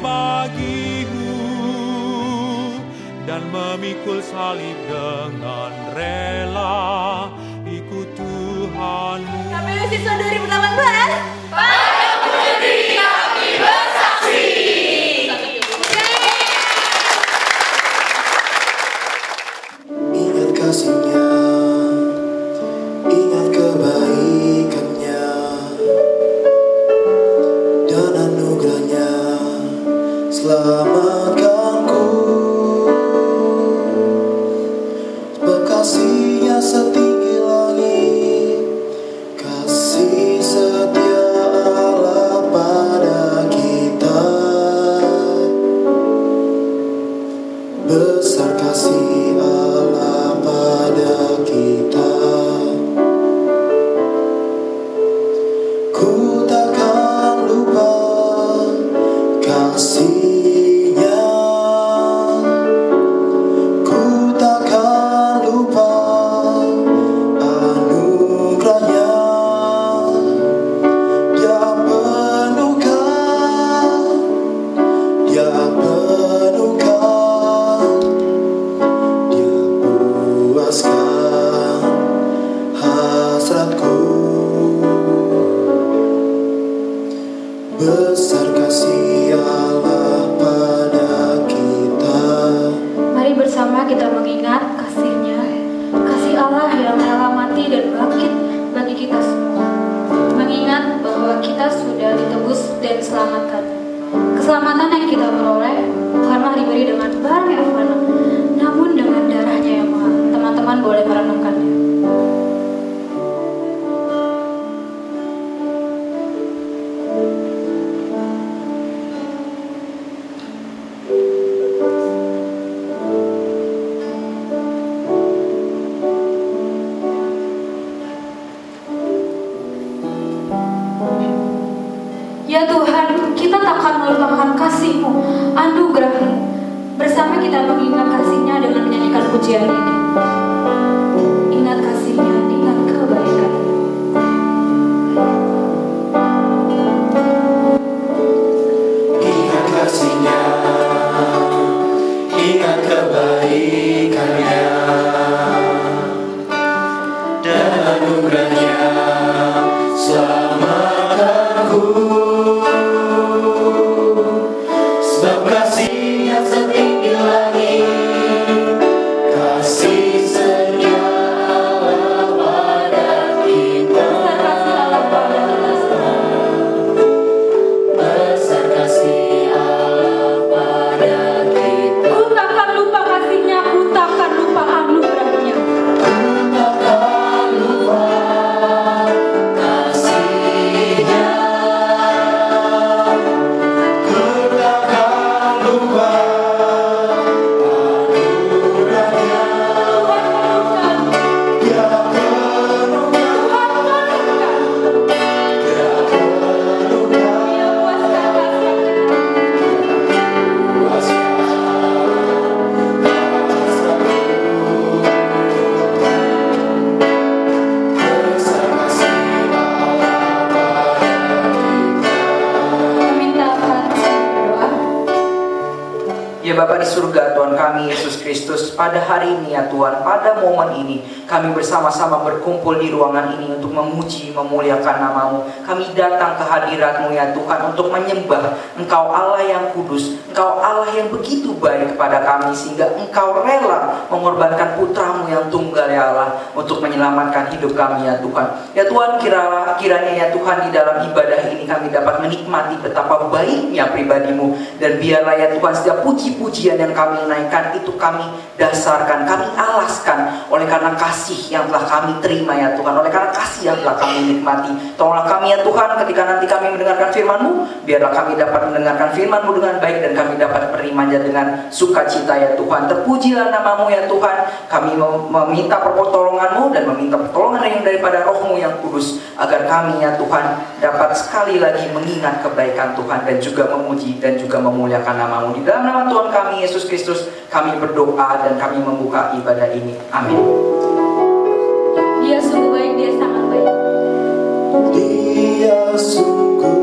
bagimu dan memikul salib dengan rela ikut Tuhanmu. KPU siswa 2018 pada hari ini ya Tuhan. Pada momen ini kami bersama-sama berkumpul di ruangan ini untuk memuji memuliakan namamu. Kami datang ke hadiratmu ya Tuhan untuk menyembah Engkau Allah yang kudus Engkau Allah yang begitu baik kepada kami sehingga Engkau rela mengorbankan putramu yang tunggal ya Allah untuk menyelamatkan hidup kami ya Tuhan. Ya Tuhan kiralah kiranya ya Tuhan di dalam ibadah ini kami dapat menikmati betapa baiknya pribadimu dan biarlah ya Tuhan setiap puji-pujian yang kami naikkan itu kami dasarkan, kami alaskan oleh karena kasih yang telah kami terima ya Tuhan, oleh karena kasih yang telah kami nikmati. Kami ya Tuhan ketika nanti kami mendengarkan firman-Mu, biarlah kami dapat mendengarkan firman-Mu dengan baik dan kami dapat menerimanya dengan sukacita ya Tuhan. Terpujilah namamu ya Tuhan. Kami mem- meminta pertolongan-Mu dan meminta pertolongan yang daripada roh-Mu yang kudus agar kami ya Tuhan dapat sekali lagi mengingat kebaikan Tuhan dan juga memuji dan juga memuliakan namamu. Di dalam nama Tuhan kami Yesus Kristus kami berdoa dan kami membuka ibadah ini. Amin. Dia sungguh baik, dia sangat baik. sungguh açúcar.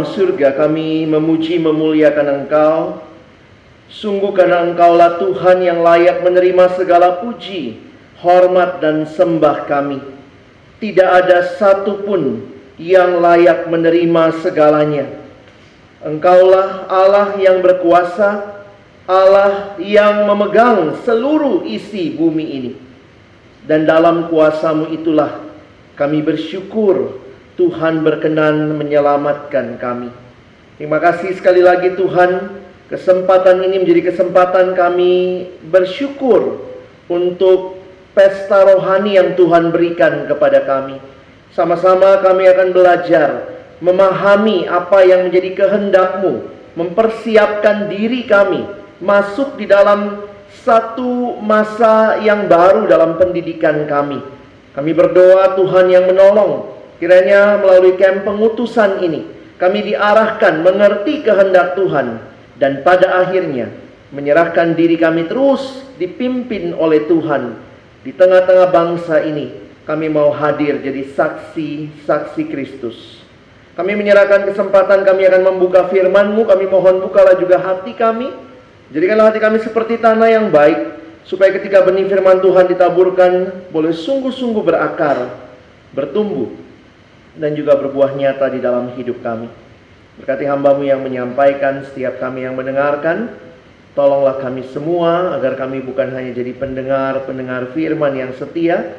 Dalam surga, kami memuji memuliakan Engkau. Sungguh karena Engkaulah Tuhan yang layak menerima segala puji, hormat dan sembah kami. Tidak ada satupun yang layak menerima segalanya. Engkaulah Allah yang berkuasa, Allah yang memegang seluruh isi bumi ini. Dan dalam kuasamu itulah kami bersyukur Tuhan berkenan menyelamatkan kami. Terima kasih sekali lagi Tuhan, kesempatan ini menjadi kesempatan kami bersyukur untuk pesta rohani yang Tuhan berikan kepada kami. Sama-sama kami akan belajar memahami apa yang menjadi kehendakmu, mempersiapkan diri kami masuk di dalam satu masa yang baru dalam pendidikan kami. Kami berdoa Tuhan yang menolong Kiranya melalui camp pengutusan ini kami diarahkan mengerti kehendak Tuhan dan pada akhirnya menyerahkan diri kami terus dipimpin oleh Tuhan di tengah-tengah bangsa ini. Kami mau hadir jadi saksi-saksi Kristus. Kami menyerahkan kesempatan kami akan membuka firman-Mu. Kami mohon bukalah juga hati kami. Jadikanlah hati kami seperti tanah yang baik. Supaya ketika benih firman Tuhan ditaburkan boleh sungguh-sungguh berakar, bertumbuh, dan juga berbuah nyata di dalam hidup kami. Berkati hambamu yang menyampaikan, setiap kami yang mendengarkan, tolonglah kami semua agar kami bukan hanya jadi pendengar-pendengar firman yang setia,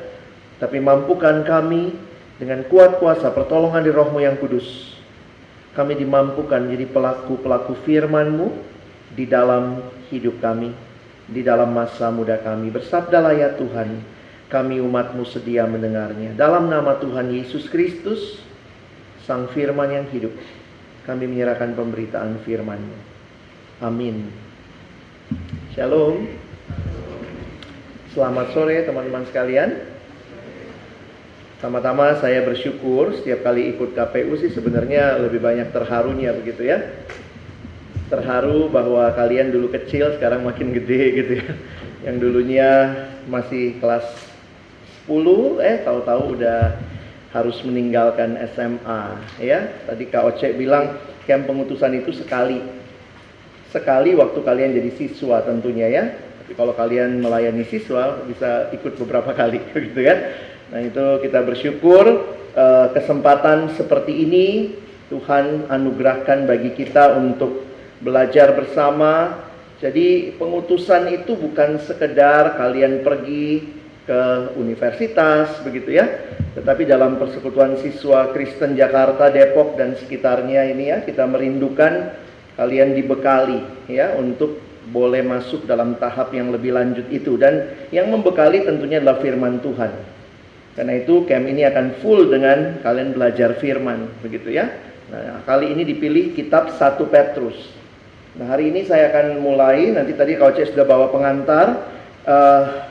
tapi mampukan kami dengan kuat kuasa pertolongan di rohmu yang kudus. Kami dimampukan jadi pelaku-pelaku firmanmu di dalam hidup kami, di dalam masa muda kami. Bersabdalah ya Tuhan, kami umatmu sedia mendengarnya. Dalam nama Tuhan Yesus Kristus, Sang Firman yang hidup, kami menyerahkan pemberitaan firman-Nya. Amin. Shalom. Selamat sore teman-teman sekalian. Pertama-tama saya bersyukur setiap kali ikut KPU sih sebenarnya lebih banyak terharunya begitu ya. Terharu bahwa kalian dulu kecil sekarang makin gede gitu ya. Yang dulunya masih kelas 10 eh tahu-tahu udah harus meninggalkan SMA ya. Tadi Kak Oce bilang camp pengutusan itu sekali. Sekali waktu kalian jadi siswa tentunya ya. Tapi kalau kalian melayani siswa bisa ikut beberapa kali gitu kan. Nah, itu kita bersyukur uh, kesempatan seperti ini Tuhan anugerahkan bagi kita untuk belajar bersama. Jadi pengutusan itu bukan sekedar kalian pergi ke universitas begitu ya. Tetapi dalam persekutuan siswa Kristen Jakarta, Depok dan sekitarnya ini ya, kita merindukan kalian dibekali ya untuk boleh masuk dalam tahap yang lebih lanjut itu dan yang membekali tentunya adalah firman Tuhan. Karena itu camp ini akan full dengan kalian belajar firman begitu ya. Nah, kali ini dipilih kitab 1 Petrus. Nah, hari ini saya akan mulai nanti tadi Kau sudah bawa pengantar uh,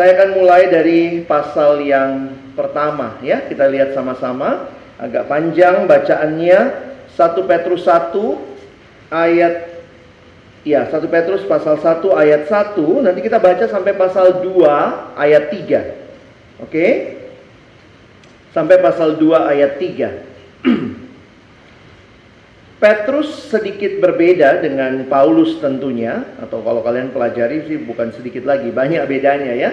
saya akan mulai dari pasal yang pertama ya. Kita lihat sama-sama. Agak panjang bacaannya. 1 Petrus 1 ayat ya 1 Petrus pasal 1 ayat 1 nanti kita baca sampai pasal 2 ayat 3. Oke? Sampai pasal 2 ayat 3. Petrus sedikit berbeda dengan Paulus tentunya atau kalau kalian pelajari sih bukan sedikit lagi banyak bedanya ya.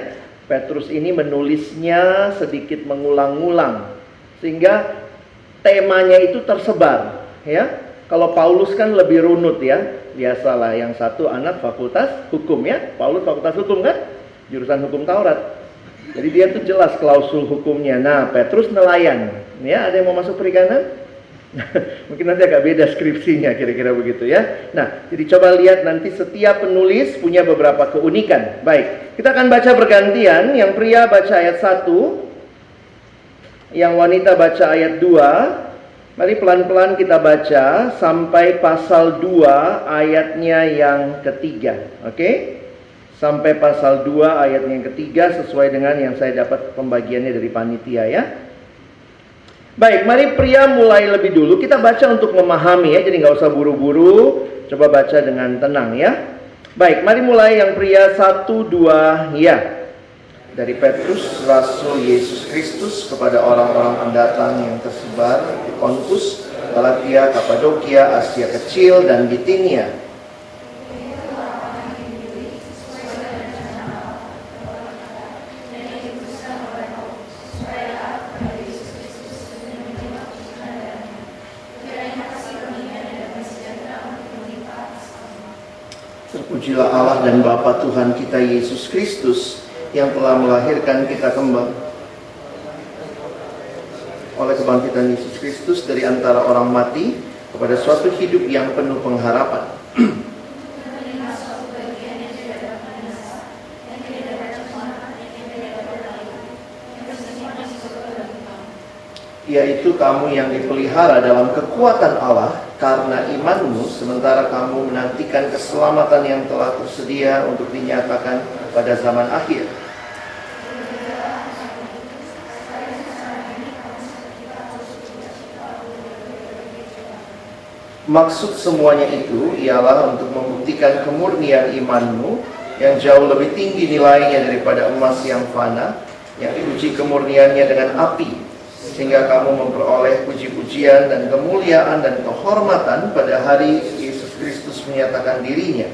Petrus ini menulisnya sedikit mengulang-ulang sehingga temanya itu tersebar ya. Kalau Paulus kan lebih runut ya. Biasalah yang satu anak fakultas hukum ya. Paulus fakultas hukum kan? Jurusan hukum Taurat. Jadi dia tuh jelas klausul hukumnya. Nah, Petrus nelayan. Ya, ada yang mau masuk perikanan? Mungkin nanti agak beda skripsinya kira-kira begitu ya. Nah, jadi coba lihat nanti setiap penulis punya beberapa keunikan. Baik, kita akan baca bergantian. Yang pria baca ayat 1, yang wanita baca ayat 2. Mari pelan-pelan kita baca sampai pasal 2 ayatnya yang ketiga. Oke? Sampai pasal 2 ayatnya yang ketiga sesuai dengan yang saya dapat pembagiannya dari panitia ya. Baik, mari pria mulai lebih dulu. Kita baca untuk memahami ya, jadi nggak usah buru-buru. Coba baca dengan tenang ya. Baik, mari mulai yang pria satu dua ya. Dari Petrus, Rasul Yesus Kristus kepada orang-orang pendatang yang tersebar di Pontus, Galatia, Kapadokia, Asia Kecil, dan Bitinia. Terpujilah Allah dan Bapa Tuhan kita Yesus Kristus yang telah melahirkan kita kembali oleh kebangkitan Yesus Kristus dari antara orang mati kepada suatu hidup yang penuh pengharapan. yaitu kamu yang dipelihara dalam kekuatan Allah karena imanmu sementara kamu menantikan keselamatan yang telah tersedia untuk dinyatakan pada zaman akhir. Maksud semuanya itu ialah untuk membuktikan kemurnian imanmu yang jauh lebih tinggi nilainya daripada emas yang fana yang diuji kemurniannya dengan api sehingga kamu memperoleh puji-pujian dan kemuliaan dan kehormatan pada hari Yesus Kristus menyatakan dirinya.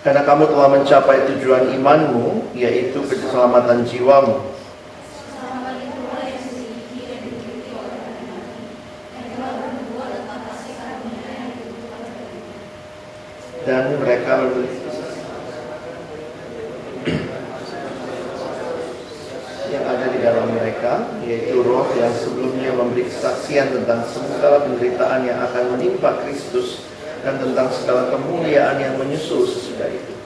Karena kamu telah mencapai tujuan imanmu, yaitu keselamatan jiwamu. Dan mereka yang ada di dalam mereka yaitu roh yang sebelumnya memberi kesaksian tentang segala penderitaan yang akan menimpa Kristus dan tentang segala kemuliaan yang menyusul sesudah itu.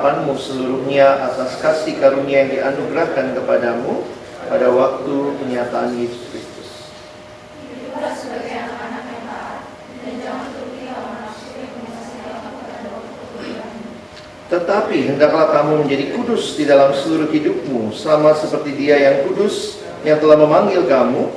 Pengharapanmu seluruhnya atas kasih karunia yang dianugerahkan kepadamu pada waktu penyataan Yesus Kristus. Tetapi hendaklah kamu menjadi kudus di dalam seluruh hidupmu, sama seperti Dia yang kudus yang telah memanggil kamu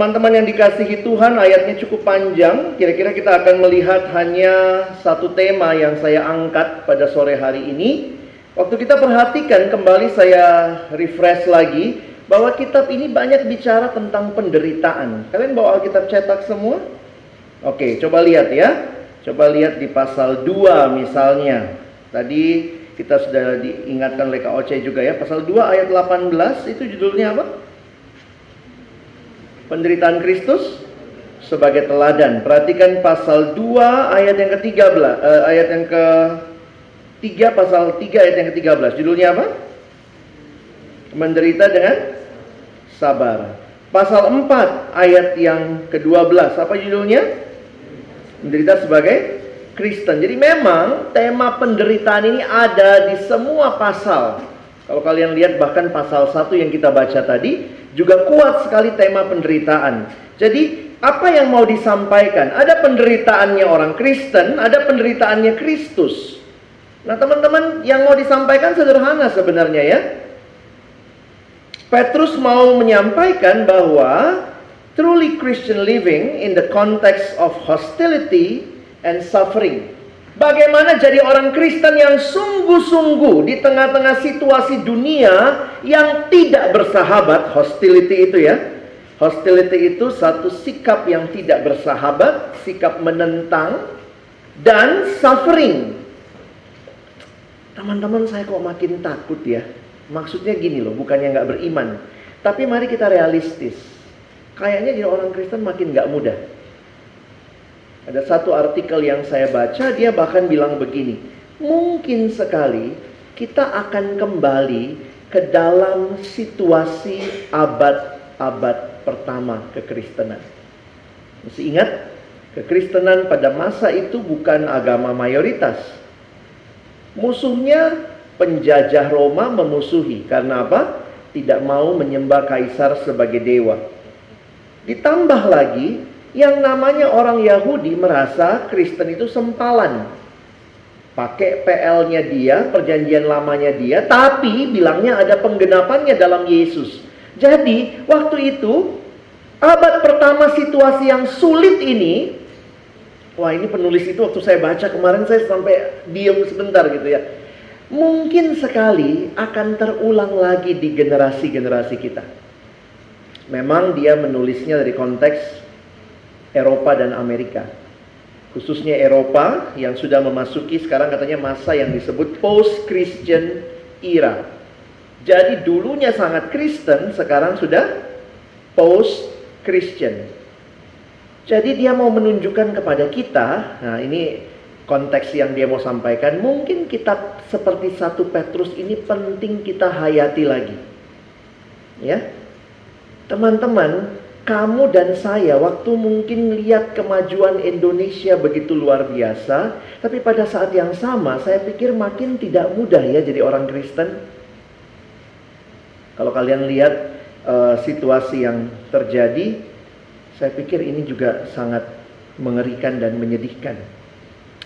teman-teman yang dikasihi Tuhan, ayatnya cukup panjang. Kira-kira kita akan melihat hanya satu tema yang saya angkat pada sore hari ini, Waktu kita perhatikan kembali saya refresh lagi bahwa kitab ini banyak bicara tentang penderitaan. Kalian bawa Alkitab cetak semua? Oke, coba lihat ya. Coba lihat di pasal 2 misalnya. Tadi kita sudah diingatkan oleh Kak Oce juga ya. Pasal 2 ayat 18 itu judulnya apa? Penderitaan Kristus sebagai teladan. Perhatikan pasal 2 ayat yang ke-13, eh, ayat yang ke 3 pasal 3 ayat yang ke-13. Judulnya apa? Menderita dengan sabar. Pasal 4 ayat yang ke-12. Apa judulnya? Menderita sebagai Kristen. Jadi memang tema penderitaan ini ada di semua pasal. Kalau kalian lihat bahkan pasal 1 yang kita baca tadi juga kuat sekali tema penderitaan. Jadi apa yang mau disampaikan? Ada penderitaannya orang Kristen, ada penderitaannya Kristus. Nah teman-teman yang mau disampaikan sederhana sebenarnya ya. Petrus mau menyampaikan bahwa truly Christian living in the context of hostility and suffering. Bagaimana jadi orang Kristen yang sungguh-sungguh di tengah-tengah situasi dunia yang tidak bersahabat, hostility itu ya. Hostility itu satu sikap yang tidak bersahabat, sikap menentang, dan suffering, Teman-teman saya kok makin takut ya. Maksudnya gini loh, bukannya nggak beriman. Tapi mari kita realistis. Kayaknya jadi orang Kristen makin nggak mudah. Ada satu artikel yang saya baca, dia bahkan bilang begini. Mungkin sekali kita akan kembali ke dalam situasi abad-abad pertama kekristenan. Masih ingat? Kekristenan pada masa itu bukan agama mayoritas Musuhnya penjajah Roma memusuhi karena apa? Tidak mau menyembah kaisar sebagai dewa. Ditambah lagi yang namanya orang Yahudi merasa Kristen itu sempalan. Pakai PL-nya dia, perjanjian lamanya dia, tapi bilangnya ada penggenapannya dalam Yesus. Jadi, waktu itu abad pertama situasi yang sulit ini Wah ini penulis itu waktu saya baca kemarin saya sampai diam sebentar gitu ya. Mungkin sekali akan terulang lagi di generasi-generasi kita. Memang dia menulisnya dari konteks Eropa dan Amerika. Khususnya Eropa yang sudah memasuki sekarang katanya masa yang disebut post-Christian era. Jadi dulunya sangat Kristen, sekarang sudah post-Christian. Jadi dia mau menunjukkan kepada kita, nah ini konteks yang dia mau sampaikan, mungkin kita seperti satu Petrus ini penting kita hayati lagi. Ya. Teman-teman, kamu dan saya waktu mungkin lihat kemajuan Indonesia begitu luar biasa, tapi pada saat yang sama saya pikir makin tidak mudah ya jadi orang Kristen. Kalau kalian lihat uh, situasi yang terjadi, saya pikir ini juga sangat mengerikan dan menyedihkan.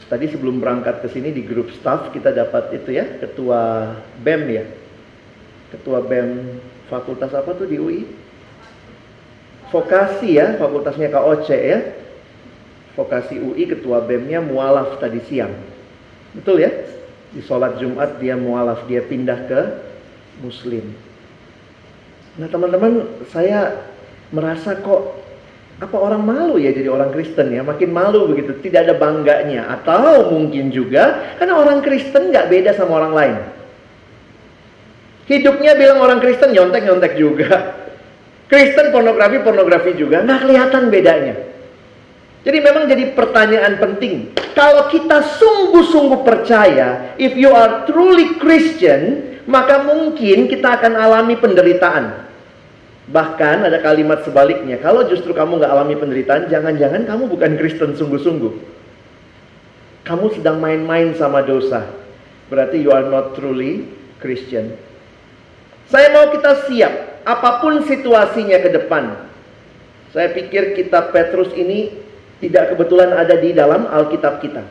Tadi sebelum berangkat ke sini di grup staff kita dapat itu ya, ketua BEM ya. Ketua BEM fakultas apa tuh di UI? Vokasi ya, fakultasnya Kak Oce ya. Vokasi UI ketua BEM-nya mualaf tadi siang. Betul ya? Di sholat Jumat dia mualaf, dia pindah ke Muslim. Nah teman-teman, saya merasa kok apa orang malu ya jadi orang Kristen ya makin malu begitu tidak ada bangganya atau mungkin juga karena orang Kristen nggak beda sama orang lain hidupnya bilang orang Kristen nyontek nyontek juga Kristen pornografi pornografi juga nggak kelihatan bedanya jadi memang jadi pertanyaan penting kalau kita sungguh-sungguh percaya if you are truly Christian maka mungkin kita akan alami penderitaan Bahkan ada kalimat sebaliknya, kalau justru kamu nggak alami penderitaan, jangan-jangan kamu bukan Kristen sungguh-sungguh. Kamu sedang main-main sama dosa. Berarti you are not truly Christian. Saya mau kita siap, apa pun situasinya ke depan. Saya pikir kitab Petrus ini tidak kebetulan ada di dalam Alkitab kita.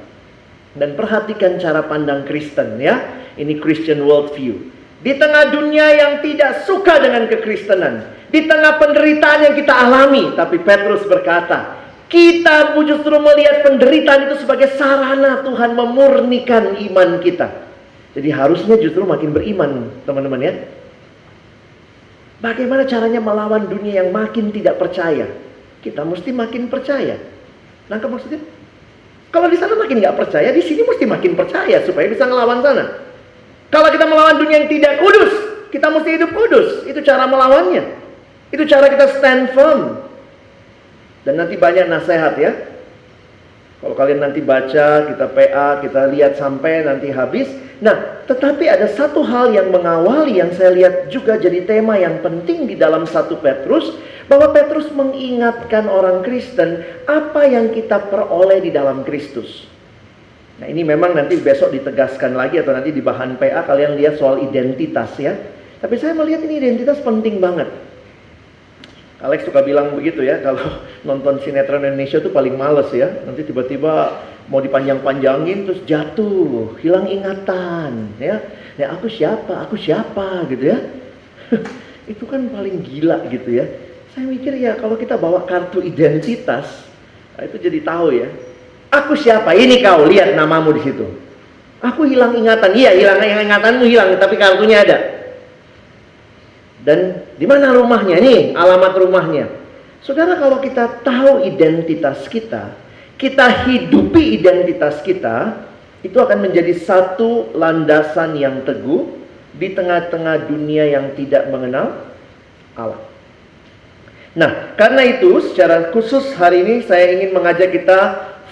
Dan perhatikan cara pandang Kristen ya. Ini Christian worldview. Di tengah dunia yang tidak suka dengan kekristenan, di tengah penderitaan yang kita alami, tapi Petrus berkata, kita justru melihat penderitaan itu sebagai sarana Tuhan memurnikan iman kita. Jadi harusnya justru makin beriman, teman-teman ya. Bagaimana caranya melawan dunia yang makin tidak percaya? Kita mesti makin percaya. Nangkep maksudnya? Kalau di sana makin nggak percaya, di sini mesti makin percaya supaya bisa ngelawan sana. Kalau kita melawan dunia yang tidak kudus, kita mesti hidup kudus. Itu cara melawannya. Itu cara kita stand firm. Dan nanti banyak nasihat ya. Kalau kalian nanti baca, kita PA, kita lihat sampai nanti habis. Nah, tetapi ada satu hal yang mengawali yang saya lihat juga jadi tema yang penting di dalam satu Petrus bahwa Petrus mengingatkan orang Kristen apa yang kita peroleh di dalam Kristus. Nah, ini memang nanti besok ditegaskan lagi atau nanti di bahan PA kalian lihat soal identitas ya. Tapi saya melihat ini identitas penting banget. Alex suka bilang begitu ya, kalau nonton sinetron Indonesia tuh paling males ya. Nanti tiba-tiba mau dipanjang-panjangin terus jatuh, hilang ingatan ya. Ya aku siapa? Aku siapa gitu ya. itu kan paling gila gitu ya. Saya mikir ya kalau kita bawa kartu identitas, nah itu jadi tahu ya. Aku siapa? Ini kau lihat namamu di situ. Aku hilang ingatan. Iya, hilang ingatanmu hilang, tapi kartunya ada. Dan di mana rumahnya? Nih, alamat rumahnya. Saudara, kalau kita tahu identitas kita, kita hidupi identitas kita, itu akan menjadi satu landasan yang teguh di tengah-tengah dunia yang tidak mengenal Allah. Nah, karena itu secara khusus hari ini saya ingin mengajak kita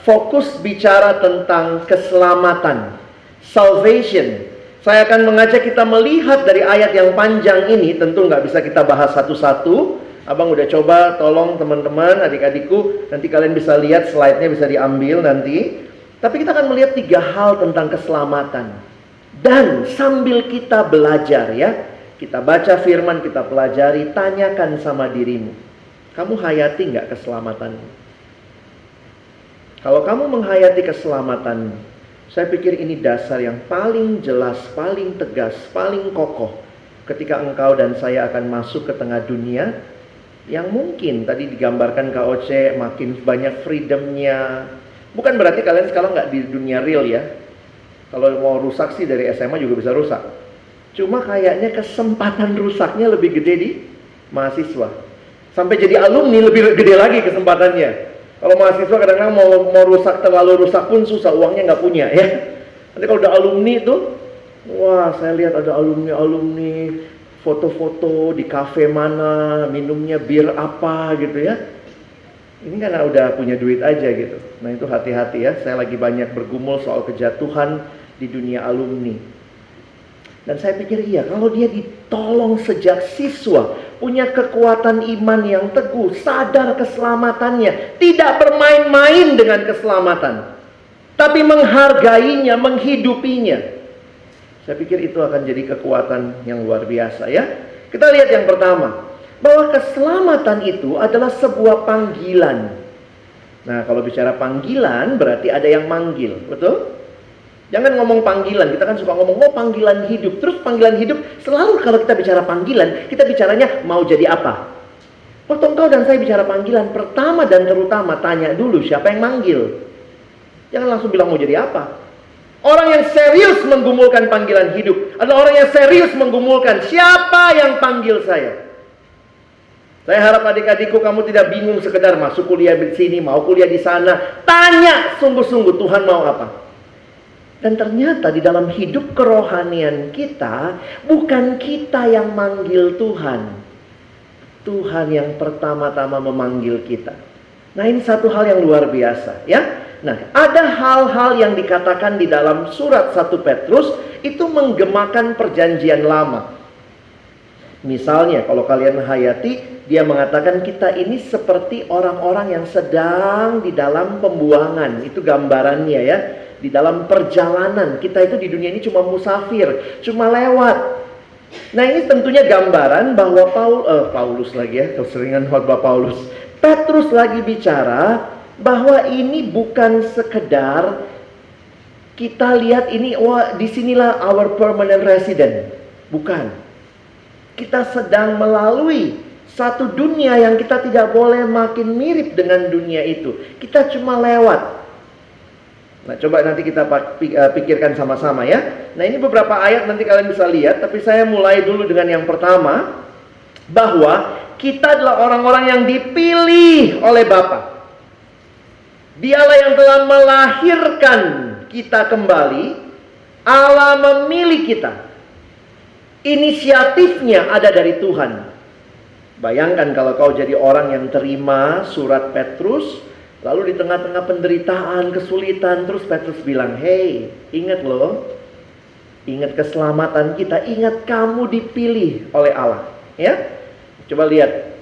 fokus bicara tentang keselamatan, salvation, saya akan mengajak kita melihat dari ayat yang panjang ini, tentu nggak bisa kita bahas satu-satu. Abang udah coba, tolong teman-teman, adik-adikku, nanti kalian bisa lihat slide-nya bisa diambil nanti. Tapi kita akan melihat tiga hal tentang keselamatan. Dan sambil kita belajar ya, kita baca firman, kita pelajari, tanyakan sama dirimu. Kamu hayati nggak keselamatanmu? Kalau kamu menghayati keselamatanmu, saya pikir ini dasar yang paling jelas, paling tegas, paling kokoh ketika engkau dan saya akan masuk ke tengah dunia yang mungkin tadi digambarkan KOC makin banyak freedomnya. Bukan berarti kalian sekarang nggak di dunia real ya. Kalau mau rusak sih dari SMA juga bisa rusak. Cuma kayaknya kesempatan rusaknya lebih gede di mahasiswa. Sampai jadi alumni lebih gede lagi kesempatannya. Kalau mahasiswa kadang-kadang mau mau rusak terlalu rusak pun susah, uangnya nggak punya ya. Nanti kalau udah alumni itu, wah saya lihat ada alumni alumni foto-foto di kafe mana, minumnya bir apa gitu ya. Ini karena udah punya duit aja gitu. Nah itu hati-hati ya. Saya lagi banyak bergumul soal kejatuhan di dunia alumni. Dan saya pikir iya, kalau dia ditolong sejak siswa, punya kekuatan iman yang teguh, sadar keselamatannya, tidak bermain-main dengan keselamatan, tapi menghargainya, menghidupinya. Saya pikir itu akan jadi kekuatan yang luar biasa ya. Kita lihat yang pertama, bahwa keselamatan itu adalah sebuah panggilan. Nah, kalau bicara panggilan berarti ada yang manggil, betul? Jangan ngomong panggilan, kita kan suka ngomong, oh panggilan hidup. Terus panggilan hidup, selalu kalau kita bicara panggilan, kita bicaranya mau jadi apa? Waktu engkau dan saya bicara panggilan, pertama dan terutama tanya dulu siapa yang manggil. Jangan langsung bilang mau jadi apa. Orang yang serius menggumulkan panggilan hidup adalah orang yang serius menggumulkan siapa yang panggil saya. Saya harap adik-adikku kamu tidak bingung sekedar masuk kuliah di sini, mau kuliah di sana. Tanya sungguh-sungguh Tuhan mau apa. Dan ternyata di dalam hidup kerohanian kita, bukan kita yang manggil Tuhan. Tuhan yang pertama-tama memanggil kita. Nah ini satu hal yang luar biasa ya. Nah ada hal-hal yang dikatakan di dalam surat 1 Petrus itu menggemakan perjanjian lama. Misalnya kalau kalian hayati dia mengatakan kita ini seperti orang-orang yang sedang di dalam pembuangan. Itu gambarannya ya di dalam perjalanan. Kita itu di dunia ini cuma musafir, cuma lewat. Nah ini tentunya gambaran bahwa Paul, eh, Paulus lagi ya, keseringan khotbah Paulus. Petrus lagi bicara bahwa ini bukan sekedar kita lihat ini wah di sinilah our permanent resident. Bukan. Kita sedang melalui satu dunia yang kita tidak boleh makin mirip dengan dunia itu. Kita cuma lewat. Nah, coba nanti kita eh, pikirkan sama-sama ya. Nah, ini beberapa ayat nanti kalian bisa lihat, tapi saya mulai dulu dengan yang pertama bahwa kita adalah orang-orang yang dipilih oleh Bapa. Dialah yang telah melahirkan kita kembali. Allah memilih kita. Inisiatifnya ada dari Tuhan. Bayangkan kalau kau jadi orang yang terima surat Petrus, Lalu di tengah-tengah penderitaan, kesulitan, terus Petrus bilang, Hei, ingat loh, ingat keselamatan kita, ingat kamu dipilih oleh Allah. Ya, coba lihat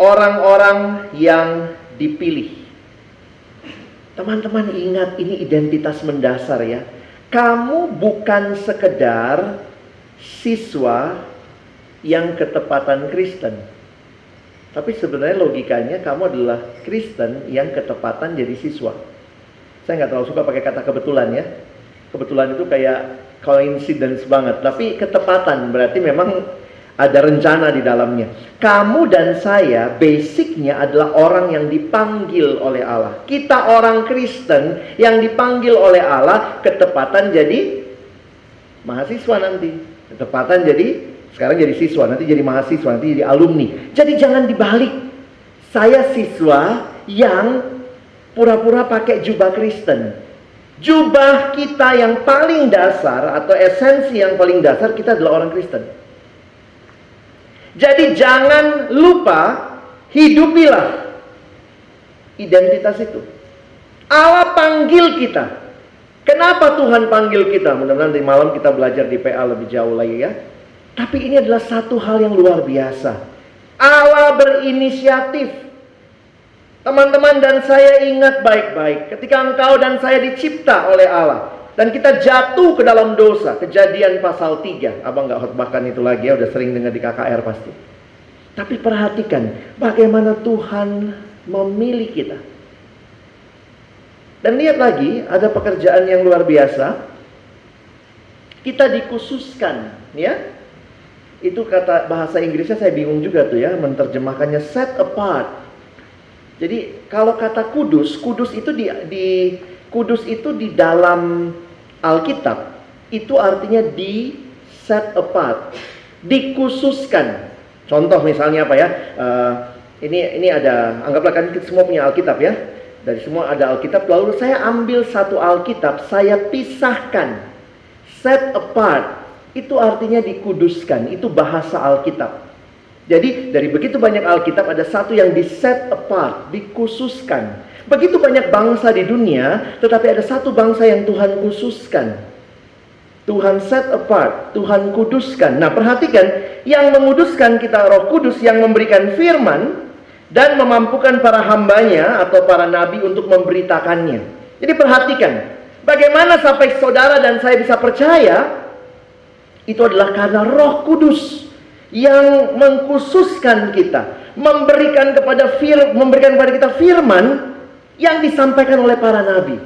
orang-orang yang dipilih. Teman-teman ingat ini identitas mendasar ya. Kamu bukan sekedar siswa yang ketepatan Kristen tapi sebenarnya logikanya kamu adalah Kristen yang ketepatan jadi siswa. Saya nggak terlalu suka pakai kata kebetulan ya. Kebetulan itu kayak coincidence banget. Tapi ketepatan berarti memang ada rencana di dalamnya. Kamu dan saya basicnya adalah orang yang dipanggil oleh Allah. Kita orang Kristen yang dipanggil oleh Allah ketepatan jadi mahasiswa nanti. Ketepatan jadi sekarang jadi siswa, nanti jadi mahasiswa, nanti jadi alumni. Jadi jangan dibalik. Saya siswa yang pura-pura pakai jubah Kristen. Jubah kita yang paling dasar atau esensi yang paling dasar kita adalah orang Kristen. Jadi jangan lupa hidupilah identitas itu. Allah panggil kita. Kenapa Tuhan panggil kita? Mudah-mudahan di malam kita belajar di PA lebih jauh lagi ya. Tapi ini adalah satu hal yang luar biasa. Allah berinisiatif. Teman-teman dan saya ingat baik-baik ketika engkau dan saya dicipta oleh Allah dan kita jatuh ke dalam dosa. Kejadian pasal 3. Abang nggak khotbahkan itu lagi ya, udah sering dengar di KKR pasti. Tapi perhatikan bagaimana Tuhan memilih kita. Dan lihat lagi, ada pekerjaan yang luar biasa. Kita dikhususkan, ya itu kata bahasa Inggrisnya saya bingung juga tuh ya menerjemahkannya set apart. Jadi kalau kata kudus, kudus itu di, di kudus itu di dalam Alkitab itu artinya di set apart, dikhususkan. Contoh misalnya apa ya? Uh, ini ini ada anggaplah kan kita semua punya Alkitab ya. Dari semua ada Alkitab, lalu saya ambil satu Alkitab, saya pisahkan, set apart, itu artinya dikuduskan, itu bahasa Alkitab. Jadi dari begitu banyak Alkitab ada satu yang di set apart, dikhususkan. Begitu banyak bangsa di dunia, tetapi ada satu bangsa yang Tuhan khususkan. Tuhan set apart, Tuhan kuduskan. Nah perhatikan, yang menguduskan kita roh kudus yang memberikan firman dan memampukan para hambanya atau para nabi untuk memberitakannya. Jadi perhatikan, bagaimana sampai saudara dan saya bisa percaya itu adalah karena Roh Kudus yang mengkhususkan kita, memberikan kepada fir, memberikan kepada kita firman yang disampaikan oleh para nabi.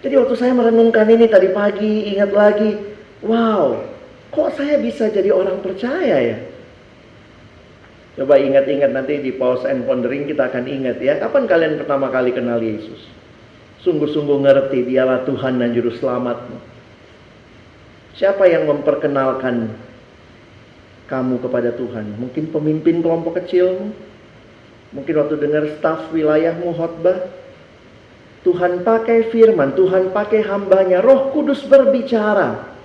Jadi waktu saya merenungkan ini tadi pagi, ingat lagi, wow, kok saya bisa jadi orang percaya ya? Coba ingat-ingat nanti di pause and pondering kita akan ingat ya. Kapan kalian pertama kali kenal Yesus? Sungguh-sungguh ngerti dialah Tuhan dan Juru Selamatmu. Siapa yang memperkenalkan kamu kepada Tuhan? Mungkin pemimpin kelompok kecilmu? Mungkin waktu dengar staf wilayahmu khotbah? Tuhan pakai firman, Tuhan pakai hambanya, roh kudus berbicara.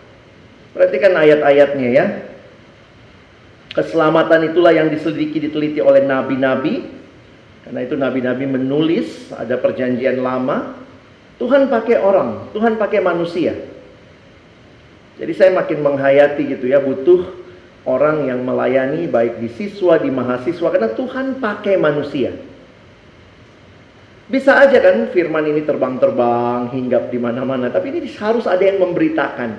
Perhatikan ayat-ayatnya ya. Keselamatan itulah yang diselidiki, diteliti oleh nabi-nabi. Karena itu nabi-nabi menulis, ada perjanjian lama. Tuhan pakai orang, Tuhan pakai manusia. Jadi saya makin menghayati gitu ya, butuh orang yang melayani baik di siswa, di mahasiswa karena Tuhan pakai manusia. Bisa aja kan firman ini terbang-terbang, hinggap di mana-mana, tapi ini harus ada yang memberitakan.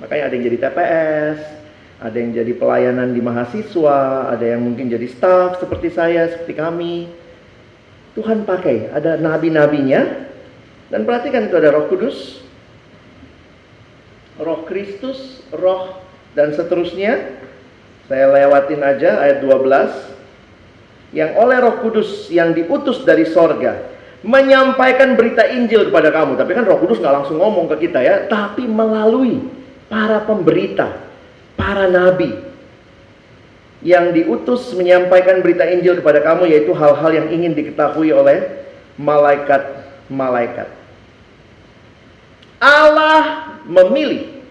Makanya ada yang jadi TPS, ada yang jadi pelayanan di mahasiswa, ada yang mungkin jadi staff seperti saya, seperti kami. Tuhan pakai, ada nabi-nabinya. Dan perhatikan itu ada Roh Kudus, roh Kristus, roh dan seterusnya. Saya lewatin aja ayat 12. Yang oleh roh kudus yang diutus dari sorga menyampaikan berita Injil kepada kamu. Tapi kan Roh Kudus nggak langsung ngomong ke kita ya, tapi melalui para pemberita, para nabi yang diutus menyampaikan berita Injil kepada kamu yaitu hal-hal yang ingin diketahui oleh malaikat-malaikat. Allah memilih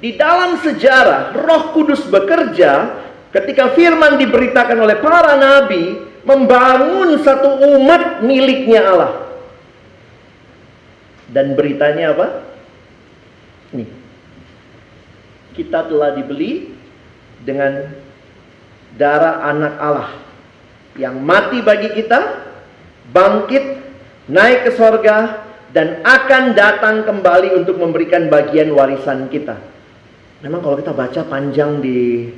di dalam sejarah Roh Kudus bekerja ketika firman diberitakan oleh para nabi membangun satu umat miliknya Allah. Dan beritanya apa? Nih. Kita telah dibeli dengan darah anak Allah yang mati bagi kita, bangkit, naik ke sorga, dan akan datang kembali untuk memberikan bagian warisan kita. Memang kalau kita baca panjang di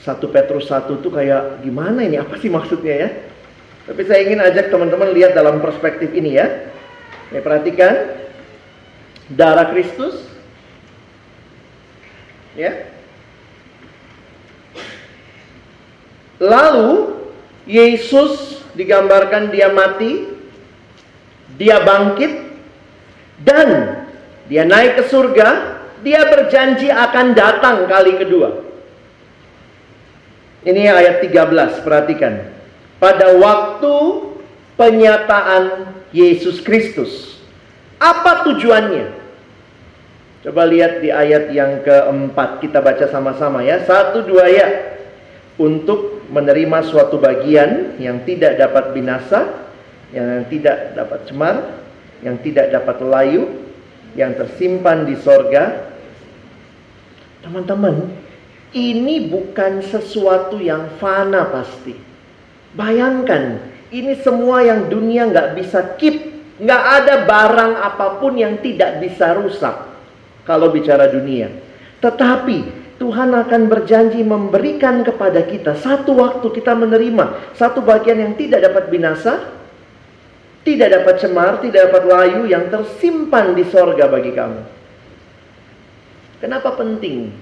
1 Petrus 1 itu kayak gimana ini? Apa sih maksudnya ya? Tapi saya ingin ajak teman-teman lihat dalam perspektif ini ya. Ya perhatikan darah Kristus ya. Lalu Yesus digambarkan dia mati, dia bangkit dan dia naik ke surga dia berjanji akan datang kali kedua. Ini ayat 13, perhatikan. Pada waktu penyataan Yesus Kristus. Apa tujuannya? Coba lihat di ayat yang keempat. Kita baca sama-sama ya. Satu dua ya. Untuk menerima suatu bagian yang tidak dapat binasa, yang tidak dapat cemar, yang tidak dapat layu, yang tersimpan di sorga Teman-teman, ini bukan sesuatu yang fana pasti. Bayangkan, ini semua yang dunia nggak bisa keep, nggak ada barang apa pun yang tidak bisa rusak kalau bicara dunia. Tetapi Tuhan akan berjanji memberikan kepada kita satu waktu kita menerima satu bagian yang tidak dapat binasa, tidak dapat cemar, tidak dapat layu yang tersimpan di sorga bagi kamu. Kenapa penting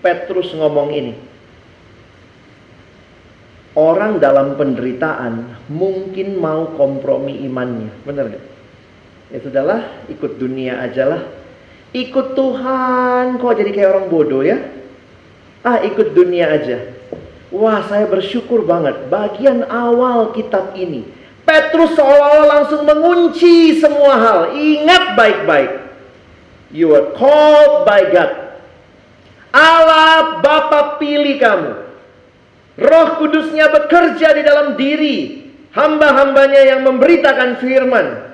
Petrus ngomong ini? Orang dalam penderitaan mungkin mau kompromi imannya, benar gak? Ya sudahlah, ikut dunia aja lah. Ikut Tuhan, kok jadi kayak orang bodoh ya? Ah, ikut dunia aja. Wah, saya bersyukur banget. Bagian awal kitab ini, Petrus seolah-olah langsung mengunci semua hal. Ingat baik-baik. You are called by God. Allah Bapa pilih kamu. Roh Kudusnya bekerja di dalam diri hamba-hambanya yang memberitakan firman.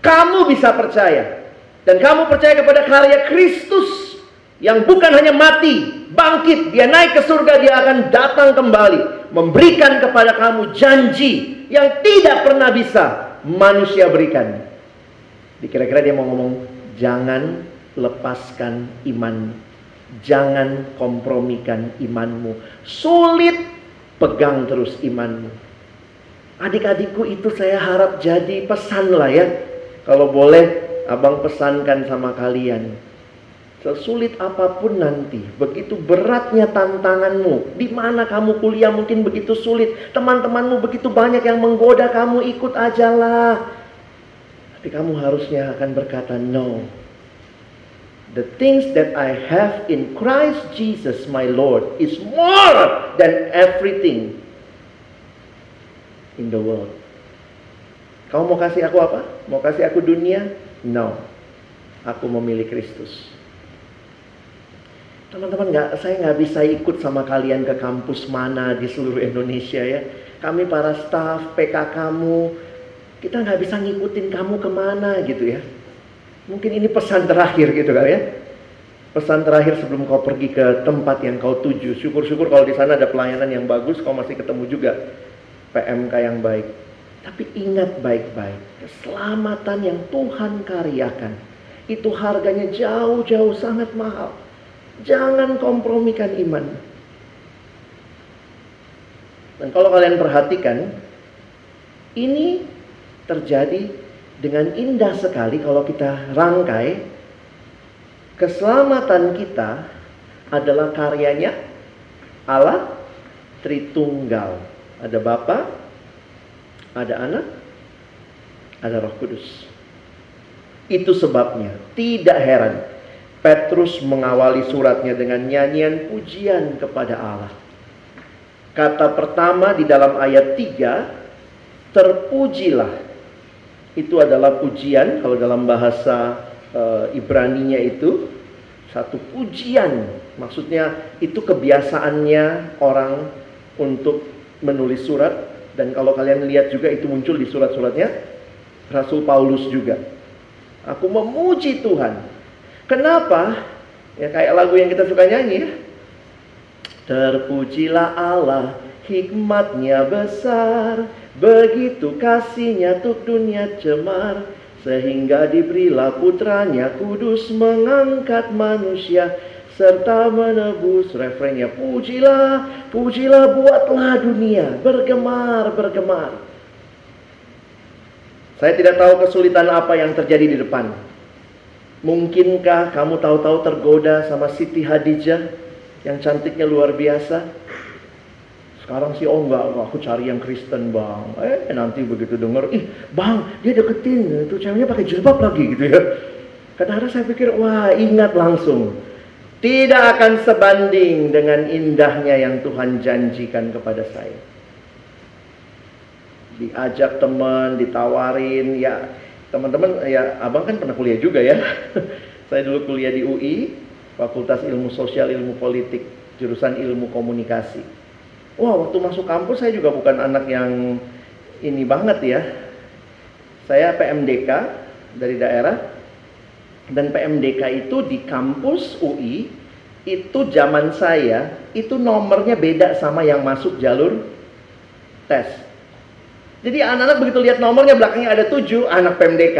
Kamu bisa percaya. Dan kamu percaya kepada karya Kristus yang bukan hanya mati, bangkit, dia naik ke surga, dia akan datang kembali, memberikan kepada kamu janji yang tidak pernah bisa manusia berikan. Dikira-kira dia mau ngomong Jangan lepaskan iman. Jangan kompromikan imanmu. Sulit pegang terus imanmu. Adik-adikku itu saya harap jadi pesan lah ya. Kalau boleh abang pesankan sama kalian. Sesulit apa pun nanti, begitu beratnya tantanganmu, di mana kamu kuliah mungkin begitu sulit, teman-temanmu begitu banyak yang menggoda kamu, ikut ajalah. Tapi kamu harusnya akan berkata no. The things that I have in Christ Jesus my Lord is more than everything in the world. Kamu mau kasih aku apa? Mau kasih aku dunia? No. Aku memilih Kristus. Teman-teman, nggak, saya nggak bisa ikut sama kalian ke kampus mana di seluruh Indonesia ya. Kami para staff, PK kamu, kita nggak bisa ngikutin kamu ke mana gitu ya. Mungkin ini pesan terakhir gitu kali ya. Pesan terakhir sebelum kau pergi ke tempat yang kau tuju. Syukur-syukur kalau di sana ada pelayanan yang bagus, kau masih ketemu juga PMK yang baik. Tapi ingat baik-baik, keselamatan yang Tuhan karyakan itu harganya jauh-jauh sangat mahal. Jangan kompromikan iman. Dan kalau kalian perhatikan, ini terjadi dengan indah sekali kalau kita rangkai keselamatan kita adalah karyanya Allah Tritunggal. Ada Bapa, ada Anak, ada Roh Kudus. Itu sebabnya tidak heran Petrus mengawali suratnya dengan nyanyian pujian kepada Allah. Kata pertama di dalam ayat 3, terpujilah. Itu adalah pujian kalau dalam bahasa e, Ibraninya itu satu pujian. Maksudnya itu kebiasaannya orang untuk menulis surat dan kalau kalian lihat juga itu muncul di surat-suratnya Rasul Paulus juga. Aku memuji Tuhan. Kenapa? Ya kayak lagu yang kita suka nyanyi ya. Terpujilah Allah, hikmatnya besar, begitu kasihnya untuk dunia cemar, sehingga diberilah putranya kudus mengangkat manusia serta menebus refrennya pujilah pujilah buatlah dunia bergemar bergemar. Saya tidak tahu kesulitan apa yang terjadi di depan mungkinkah kamu tahu-tahu tergoda sama Siti Hadijah yang cantiknya luar biasa. Sekarang sih oh enggak, aku cari yang Kristen bang. Eh nanti begitu denger, ih bang dia deketin, itu ceweknya pakai jilbab lagi gitu ya. Kadang-kadang saya pikir, wah ingat langsung. Tidak akan sebanding dengan indahnya yang Tuhan janjikan kepada saya. Diajak teman, ditawarin, ya teman-teman, ya abang kan pernah kuliah juga ya. saya dulu kuliah di UI, Fakultas Ilmu Sosial Ilmu Politik, jurusan Ilmu Komunikasi. Wah, waktu masuk kampus saya juga bukan anak yang ini banget ya. Saya PMDK dari daerah dan PMDK itu di kampus UI itu zaman saya itu nomornya beda sama yang masuk jalur tes. Jadi anak-anak begitu lihat nomornya belakangnya ada tujuh anak PMDK.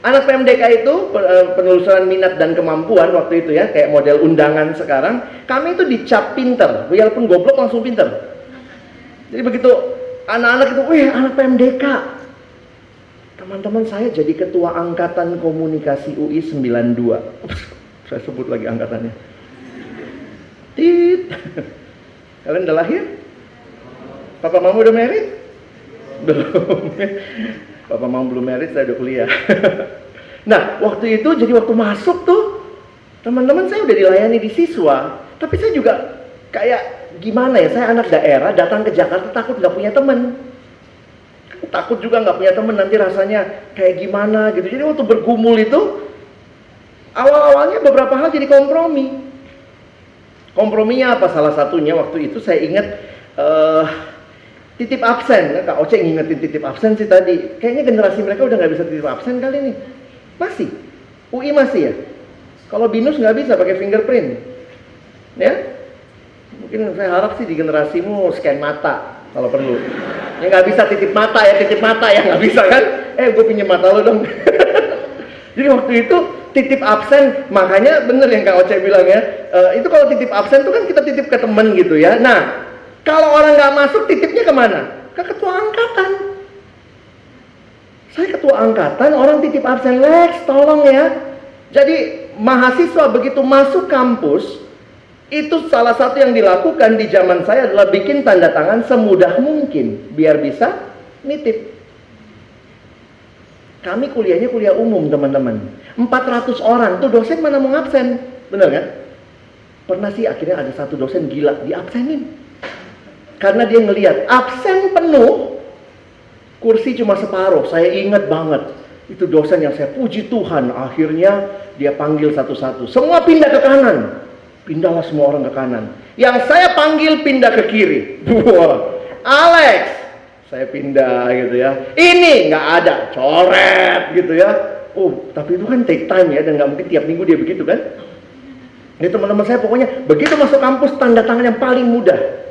Anak PMDK itu eh, penelusuran minat dan kemampuan waktu itu ya, kayak model undangan sekarang. Kami itu dicap pinter, walaupun goblok langsung pinter. Jadi begitu anak-anak itu, wih anak PMDK. Teman-teman saya jadi ketua angkatan komunikasi UI 92. saya sebut lagi angkatannya. Tit. Kalian udah lahir? Papa mama udah married? Belum. Bapak mau belum merit, saya udah kuliah. nah, waktu itu jadi waktu masuk tuh, teman-teman saya udah dilayani di siswa, tapi saya juga kayak gimana ya, saya anak daerah datang ke Jakarta takut nggak punya teman. Takut juga nggak punya teman nanti rasanya kayak gimana gitu. Jadi waktu bergumul itu, awal-awalnya beberapa hal jadi kompromi. Komprominya apa? Salah satunya waktu itu saya ingat uh, titip absen. Kak Oce ngingetin titip absen sih tadi. Kayaknya generasi mereka udah nggak bisa titip absen kali ini. Masih? UI masih ya? Kalau binus nggak bisa pakai fingerprint. Ya? Mungkin saya harap sih di generasimu scan mata kalau perlu. Ya nggak bisa titip mata ya titip mata ya nggak bisa kan? Eh gue pinjam mata lo dong. Jadi waktu itu titip absen makanya bener yang Kak Oce bilang ya uh, itu kalau titip absen tuh kan kita titip ke temen gitu ya. Nah kalau orang nggak masuk, titipnya ke mana? Ke ketua angkatan. Saya ketua angkatan, orang titip absen, Lex, tolong ya. Jadi mahasiswa begitu masuk kampus, itu salah satu yang dilakukan di zaman saya adalah bikin tanda tangan semudah mungkin, biar bisa nitip. Kami kuliahnya kuliah umum teman-teman. 400 orang, tuh dosen mana mau absen? Bener kan? Pernah sih akhirnya ada satu dosen gila, diabsenin. Karena dia ngelihat absen penuh, kursi cuma separuh. Saya ingat banget. Itu dosen yang saya puji Tuhan. Akhirnya dia panggil satu-satu. Semua pindah ke kanan. Pindahlah semua orang ke kanan. Yang saya panggil pindah ke kiri. Wah, Alex, saya pindah gitu ya. Ini nggak ada, coret gitu ya. Oh, tapi itu kan take time ya dan nggak mungkin tiap minggu dia begitu kan. Ini teman-teman saya pokoknya begitu masuk kampus tanda tangan yang paling mudah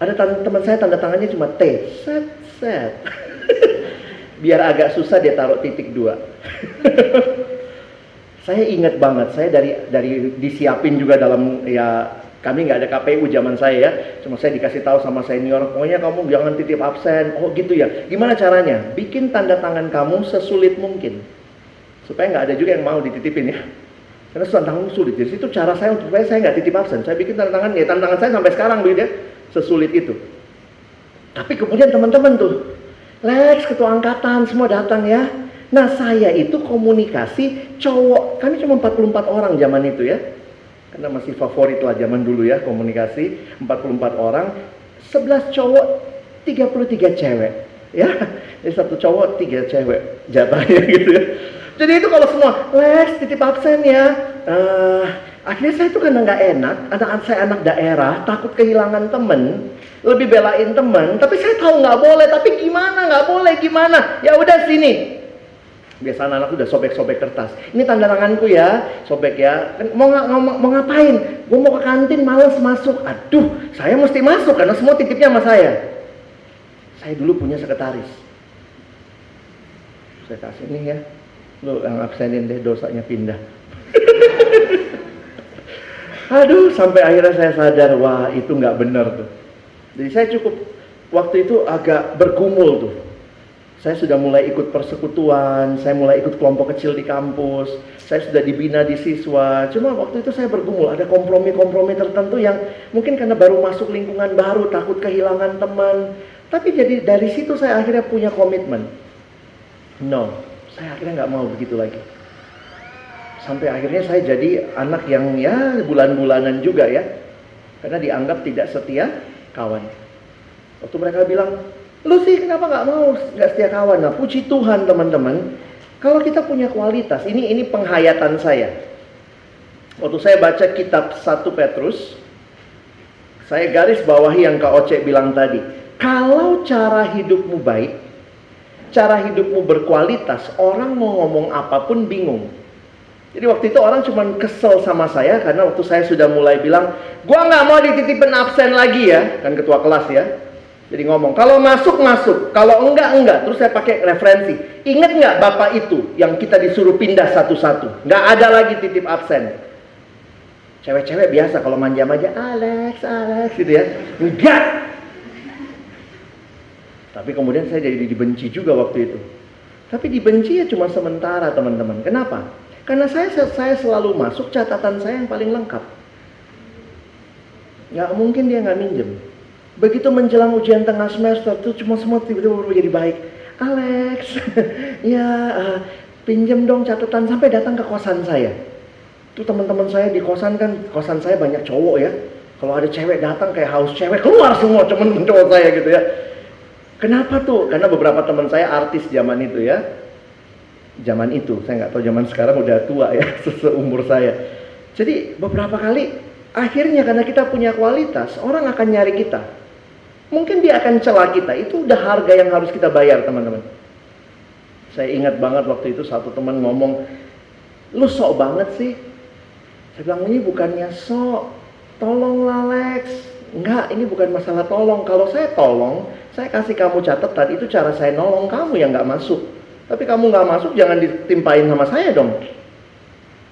ada teman saya tanda tangannya cuma T, set, set. Biar agak susah dia taruh titik dua. saya ingat banget, saya dari dari disiapin juga dalam ya kami nggak ada KPU zaman saya ya, cuma saya dikasih tahu sama senior, pokoknya kamu jangan titip absen. Oh gitu ya. Gimana caranya? Bikin tanda tangan kamu sesulit mungkin, supaya nggak ada juga yang mau dititipin ya. Karena tantangan sulit. Jadi itu cara saya untuk saya nggak titip absen. Saya bikin tanda tangan ya, tanda tangan saya sampai sekarang begitu ya sesulit itu. Tapi kemudian teman-teman tuh, Lex, ketua angkatan, semua datang ya. Nah saya itu komunikasi cowok, kami cuma 44 orang zaman itu ya. Karena masih favorit lah zaman dulu ya komunikasi, 44 orang, 11 cowok, 33 cewek. Ya, jadi satu cowok, tiga cewek jatahnya gitu ya. Jadi itu kalau semua, Lex titip absen ya. Uh, akhirnya saya itu karena nggak enak, anak saya anak daerah, takut kehilangan temen, lebih belain temen. Tapi saya tahu nggak boleh, tapi gimana nggak boleh gimana? Ya udah sini, Biasa anak-anak udah sobek-sobek kertas. Ini tanda tanganku ya, sobek ya. Kan mau, mau, mau ngapain? Gue mau ke kantin, males masuk. Aduh, saya mesti masuk karena semua titipnya sama saya. Saya dulu punya sekretaris. Saya kasih nih ya, lo yang absenin deh dosanya pindah. Aduh, sampai akhirnya saya sadar, wah itu nggak benar tuh. Jadi saya cukup waktu itu agak bergumul tuh saya sudah mulai ikut persekutuan, saya mulai ikut kelompok kecil di kampus, saya sudah dibina di siswa. Cuma waktu itu saya bergumul, ada kompromi-kompromi tertentu yang mungkin karena baru masuk lingkungan baru, takut kehilangan teman. Tapi jadi dari situ saya akhirnya punya komitmen. No, saya akhirnya nggak mau begitu lagi. Sampai akhirnya saya jadi anak yang ya bulan-bulanan juga ya. Karena dianggap tidak setia kawan. Waktu mereka bilang, Lu sih kenapa nggak mau nggak setia kawan? Nah, puji Tuhan teman-teman. Kalau kita punya kualitas, ini ini penghayatan saya. Waktu saya baca kitab 1 Petrus, saya garis bawahi yang Kak Oce bilang tadi. Kalau cara hidupmu baik, cara hidupmu berkualitas, orang mau ngomong apa pun bingung. Jadi waktu itu orang cuma kesel sama saya karena waktu saya sudah mulai bilang, gua nggak mau dititipin absen lagi ya, kan ketua kelas ya. Jadi ngomong, kalau masuk masuk, kalau enggak enggak. Terus saya pakai referensi. Ingat nggak bapak itu yang kita disuruh pindah satu-satu? Nggak ada lagi titip absen. Cewek-cewek biasa kalau manja-manja, Alex, Alex gitu ya. Enggak. Tapi kemudian saya jadi dibenci juga waktu itu. Tapi dibenci ya cuma sementara teman-teman. Kenapa? Karena saya saya selalu masuk catatan saya yang paling lengkap. Nggak mungkin dia nggak minjem. Begitu menjelang ujian tengah semester tuh cuma semua tiba-tiba jadi baik. Alex, ya uh, pinjam dong catatan sampai datang ke kosan saya. Tuh teman-teman saya di kosan kan, kosan saya banyak cowok ya. Kalau ada cewek datang kayak haus cewek keluar semua teman cowok saya gitu ya. Kenapa tuh? Karena beberapa teman saya artis zaman itu ya. Zaman itu, saya nggak tahu zaman sekarang udah tua ya, seumur saya. Jadi beberapa kali akhirnya karena kita punya kualitas, orang akan nyari kita. Mungkin dia akan celah kita. Itu udah harga yang harus kita bayar, teman-teman. Saya ingat banget waktu itu satu teman ngomong, lu sok banget sih. Saya bilang, ini bukannya sok. Tolong Lex. Enggak, ini bukan masalah tolong. Kalau saya tolong, saya kasih kamu catatan, itu cara saya nolong kamu yang nggak masuk. Tapi kamu nggak masuk, jangan ditimpain sama saya dong.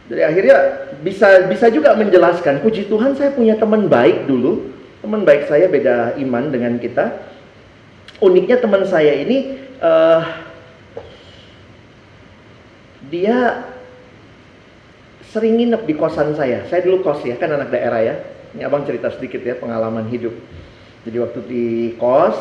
Jadi akhirnya bisa bisa juga menjelaskan, puji Tuhan saya punya teman baik dulu, Teman baik saya beda iman dengan kita. Uniknya teman saya ini uh, dia sering nginep di kosan saya. Saya dulu kos ya, kan anak daerah ya. Ini abang cerita sedikit ya pengalaman hidup. Jadi waktu di kos,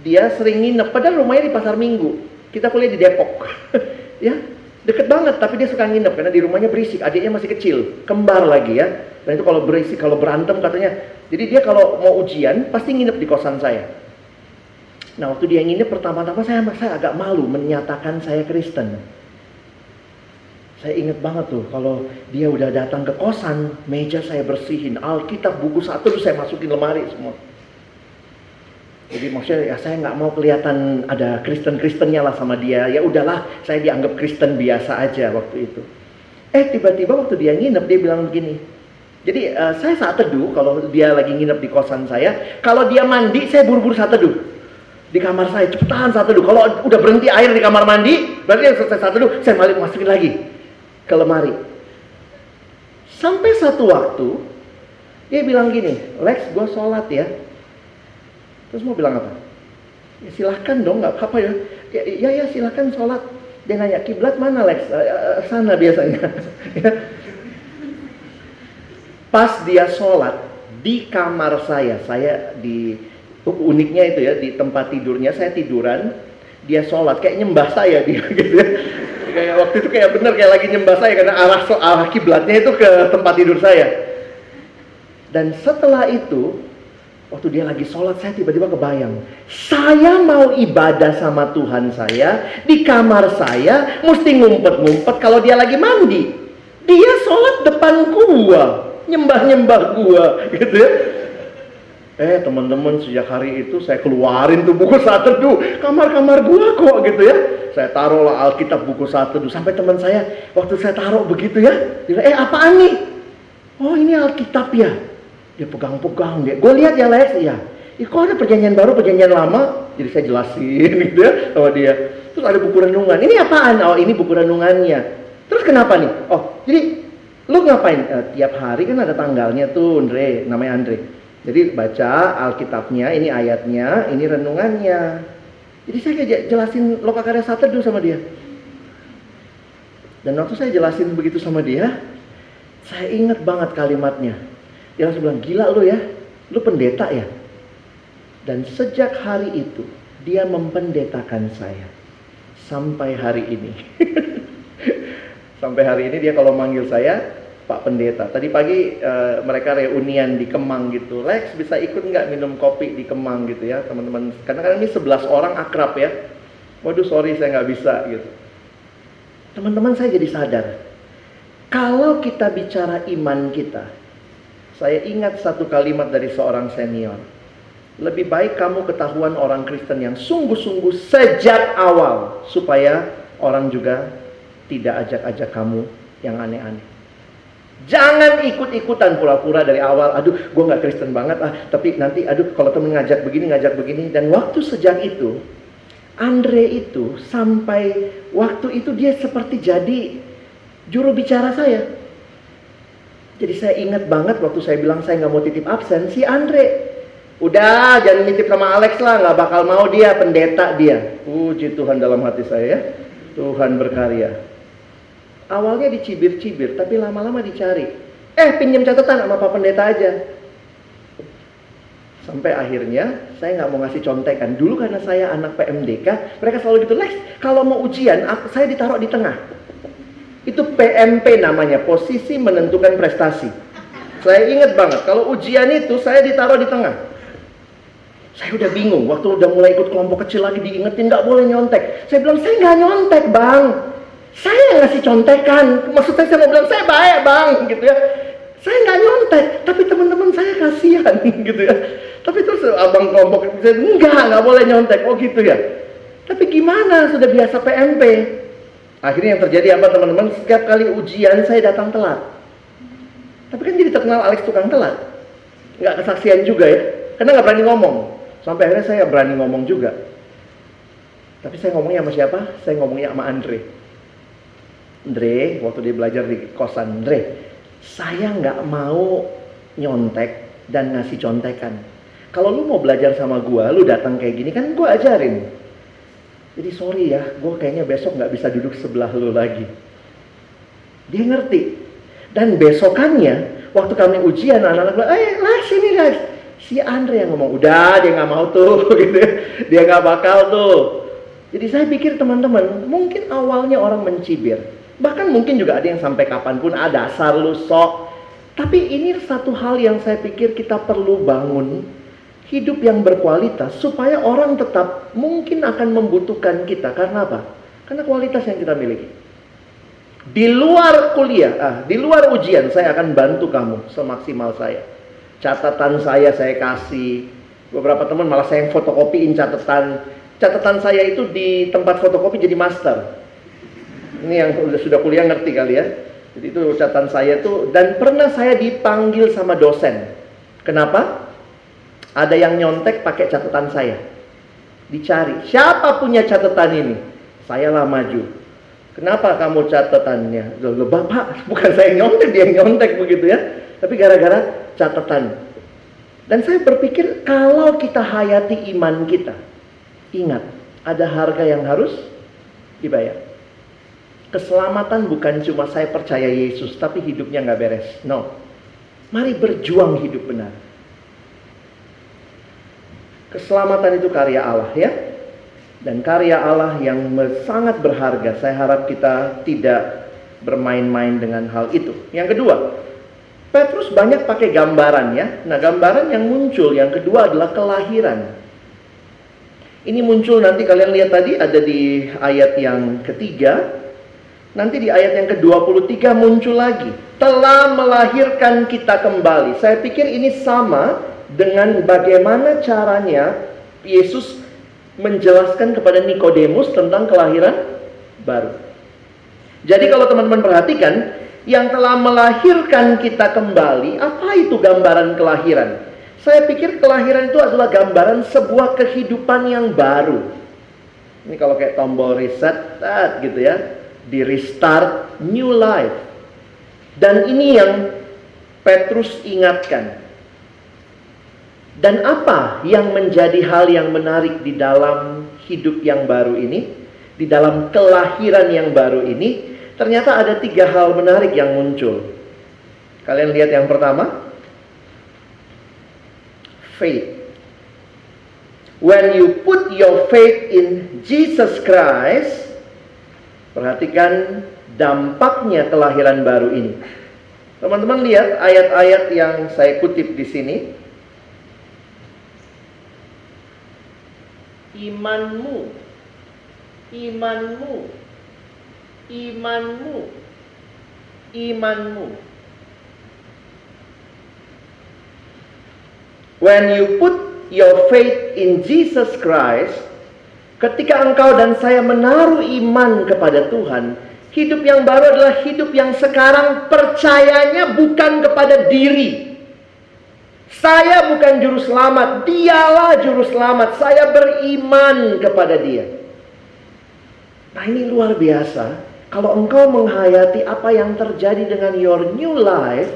dia sering nginep. Padahal rumahnya di pasar minggu. Kita kuliah di Depok. ya, deket banget tapi dia suka nginep karena di rumahnya berisik. Adiknya masih kecil kembar lagi ya. Dan itu kalau berisik kalau berantem katanya. Jadi dia kalau mau ujian pasti nginep di kosan saya. Nah waktu dia nginep pertama-tama saya saya agak malu menyatakan saya Kristen. Saya ingat banget tuh kalau dia udah datang ke kosan meja saya bersihin. Alkitab buku satu saya masukin lemari semua jadi maksudnya ya saya nggak mau kelihatan ada Kristen-Kristennya lah sama dia. Ya udahlah, saya dianggap Kristen biasa aja waktu itu. Eh tiba-tiba waktu dia nginep dia bilang begini. Jadi uh, saya saat teduh kalau dia lagi nginep di kosan saya. Kalau dia mandi saya buru-buru saat teduh di kamar saya cepetan saat teduh. Kalau udah berhenti air di kamar mandi, berarti selesai saat teduh, saya balik masukin lagi ke lemari. Sampai satu waktu dia bilang gini, Lex, gue sholat ya. Terus mau bilang apa? Ya silahkan dong, nggak apa-apa ya. ya. Ya ya silahkan sholat. Dia nanya kiblat mana Lex? Uh, sana biasanya. Ya. Pas dia sholat di kamar saya, saya di uniknya itu ya di tempat tidurnya saya tiduran. dia sholat kayak nyembah saya dia gitu ya kayak waktu itu kayak bener kayak lagi nyembah saya karena arah arah kiblatnya itu ke tempat tidur saya dan setelah itu waktu dia lagi sholat saya tiba-tiba kebayang saya mau ibadah sama Tuhan saya di kamar saya mesti ngumpet-ngumpet kalau dia lagi mandi dia sholat depan gua nyembah-nyembah gua gitu ya Eh teman-teman sejak hari itu saya keluarin tuh buku saat kamar-kamar gua kok gitu ya. Saya taruh lah Alkitab buku saat teduh sampai teman saya waktu saya taruh begitu ya, eh apaan nih? Oh ini Alkitab ya. Dia pegang-pegang dia. Gue lihat ya Lex ya. Ih, kok ada perjanjian baru, perjanjian lama? Jadi saya jelasin gitu ya sama dia. Terus ada buku renungan. Ini apaan? Oh ini buku renungannya. Terus kenapa nih? Oh jadi lu ngapain? Eh, tiap hari kan ada tanggalnya tuh Andre, namanya Andre jadi baca Alkitabnya, ini ayatnya, ini renungannya. Jadi saya kayak jelasin lokakarya satedu sama dia. Dan waktu saya jelasin begitu sama dia, saya ingat banget kalimatnya. Dia langsung bilang, gila lu ya, lu pendeta ya. Dan sejak hari itu, dia mempendetakan saya. Sampai hari ini. Sampai hari ini dia kalau manggil saya, Pak Pendeta. Tadi pagi uh, mereka reunian di Kemang gitu. Lex bisa ikut nggak minum kopi di Kemang gitu ya teman-teman. Karena kan ini 11 orang akrab ya. Waduh sorry saya nggak bisa gitu. Teman-teman saya jadi sadar. Kalau kita bicara iman kita. Saya ingat satu kalimat dari seorang senior. Lebih baik kamu ketahuan orang Kristen yang sungguh-sungguh sejak awal. Supaya orang juga tidak ajak-ajak kamu yang aneh-aneh. Jangan ikut-ikutan pura-pura dari awal. Aduh, gue nggak Kristen banget ah. Tapi nanti, aduh, kalau temen ngajak begini, ngajak begini. Dan waktu sejak itu, Andre itu sampai waktu itu dia seperti jadi juru bicara saya. Jadi saya ingat banget waktu saya bilang saya nggak mau titip absen, si Andre Udah, jangan nitip sama Alex lah, nggak bakal mau dia, pendeta dia. Puji Tuhan dalam hati saya ya. Tuhan berkarya. Awalnya dicibir-cibir, tapi lama-lama dicari. Eh, pinjam catatan sama Pak Pendeta aja. Sampai akhirnya saya nggak mau ngasih contekan. Dulu karena saya anak PMDK, mereka selalu gitu, Lex, kalau mau ujian, saya ditaruh di tengah. Itu PMP namanya, posisi menentukan prestasi. Saya ingat banget, kalau ujian itu saya ditaruh di tengah. Saya udah bingung, waktu udah mulai ikut kelompok kecil lagi diingetin nggak boleh nyontek. Saya bilang, saya nggak nyontek bang. Saya ngasih contekan, maksud saya, saya mau bilang saya baik bang, gitu ya. Saya nggak nyontek, tapi teman-teman saya kasihan, gitu ya. Tapi terus abang kelompok saya enggak, nggak boleh nyontek, oh gitu ya. Tapi gimana, sudah biasa PMP. Akhirnya yang terjadi apa teman-teman? Setiap kali ujian saya datang telat. Tapi kan jadi terkenal Alex tukang telat. Nggak kesaksian juga ya, karena nggak berani ngomong. Sampai akhirnya saya berani ngomong juga. Tapi saya ngomongnya sama siapa? Saya ngomongnya sama Andre. Andre, waktu dia belajar di kosan, Andre, saya nggak mau nyontek dan ngasih contekan. Kalau lu mau belajar sama gua, lu datang kayak gini kan gua ajarin. Jadi sorry ya, gua kayaknya besok nggak bisa duduk sebelah lu lagi. Dia ngerti. Dan besokannya, waktu kami ujian, anak-anak bilang, eh lah sini guys. Si Andre yang ngomong, udah dia nggak mau tuh, gitu. Dia nggak bakal tuh. Jadi saya pikir teman-teman, mungkin awalnya orang mencibir, Bahkan mungkin juga ada yang sampai kapan pun ada dasar lu sok. Tapi ini satu hal yang saya pikir kita perlu bangun hidup yang berkualitas supaya orang tetap mungkin akan membutuhkan kita karena apa? Karena kualitas yang kita miliki. Di luar kuliah, ah, di luar ujian saya akan bantu kamu semaksimal saya. Catatan saya saya kasih. Beberapa teman malah saya yang fotokopiin catatan. Catatan saya itu di tempat fotokopi jadi master. Ini yang sudah, kuliah ngerti kali ya. Jadi itu catatan saya tuh dan pernah saya dipanggil sama dosen. Kenapa? Ada yang nyontek pakai catatan saya. Dicari, siapa punya catatan ini? Saya lah maju. Kenapa kamu catatannya? Loh, Bapak, bukan saya nyontek, dia nyontek begitu ya. Tapi gara-gara catatan. Dan saya berpikir kalau kita hayati iman kita, ingat, ada harga yang harus dibayar. Keselamatan bukan cuma saya percaya Yesus, tapi hidupnya nggak beres. No. Mari berjuang hidup benar. Keselamatan itu karya Allah ya. dan karya Allah yang sangat berharga. Saya harap kita tidak bermain-main dengan hal itu. Yang kedua, Petrus banyak pakai gambaran ya. Nah, gambaran yang muncul yang kedua adalah kelahiran. Ini muncul nanti kalian lihat tadi ada di ayat yang ketiga. Nanti di ayat yang ke-23 muncul lagi. Telah melahirkan kita kembali. Saya pikir ini sama dengan bagaimana caranya Yesus menjelaskan kepada Nikodemus tentang kelahiran baru. Jadi kalau teman-teman perhatikan, yang telah melahirkan kita kembali, apa itu gambaran kelahiran? Saya pikir kelahiran itu adalah gambaran sebuah kehidupan yang baru. Ini kalau kayak tombol reset, gitu ya, di restart new life. Dan ini yang Petrus ingatkan. Dan apa yang menjadi hal yang menarik di dalam hidup yang baru ini, di dalam kelahiran yang baru ini, ternyata ada tiga hal menarik yang muncul. Kalian lihat yang pertama, faith. When you put your faith in Jesus Christ, perhatikan dampaknya kelahiran baru ini. Teman-teman lihat ayat-ayat yang saya kutip di sini. Imanmu, imanmu, imanmu, imanmu. When you put your faith in Jesus Christ, ketika engkau dan saya menaruh iman kepada Tuhan, hidup yang baru adalah hidup yang sekarang percayanya bukan kepada diri, saya bukan juru selamat, dialah juru selamat. Saya beriman kepada dia. Nah ini luar biasa. Kalau engkau menghayati apa yang terjadi dengan your new life,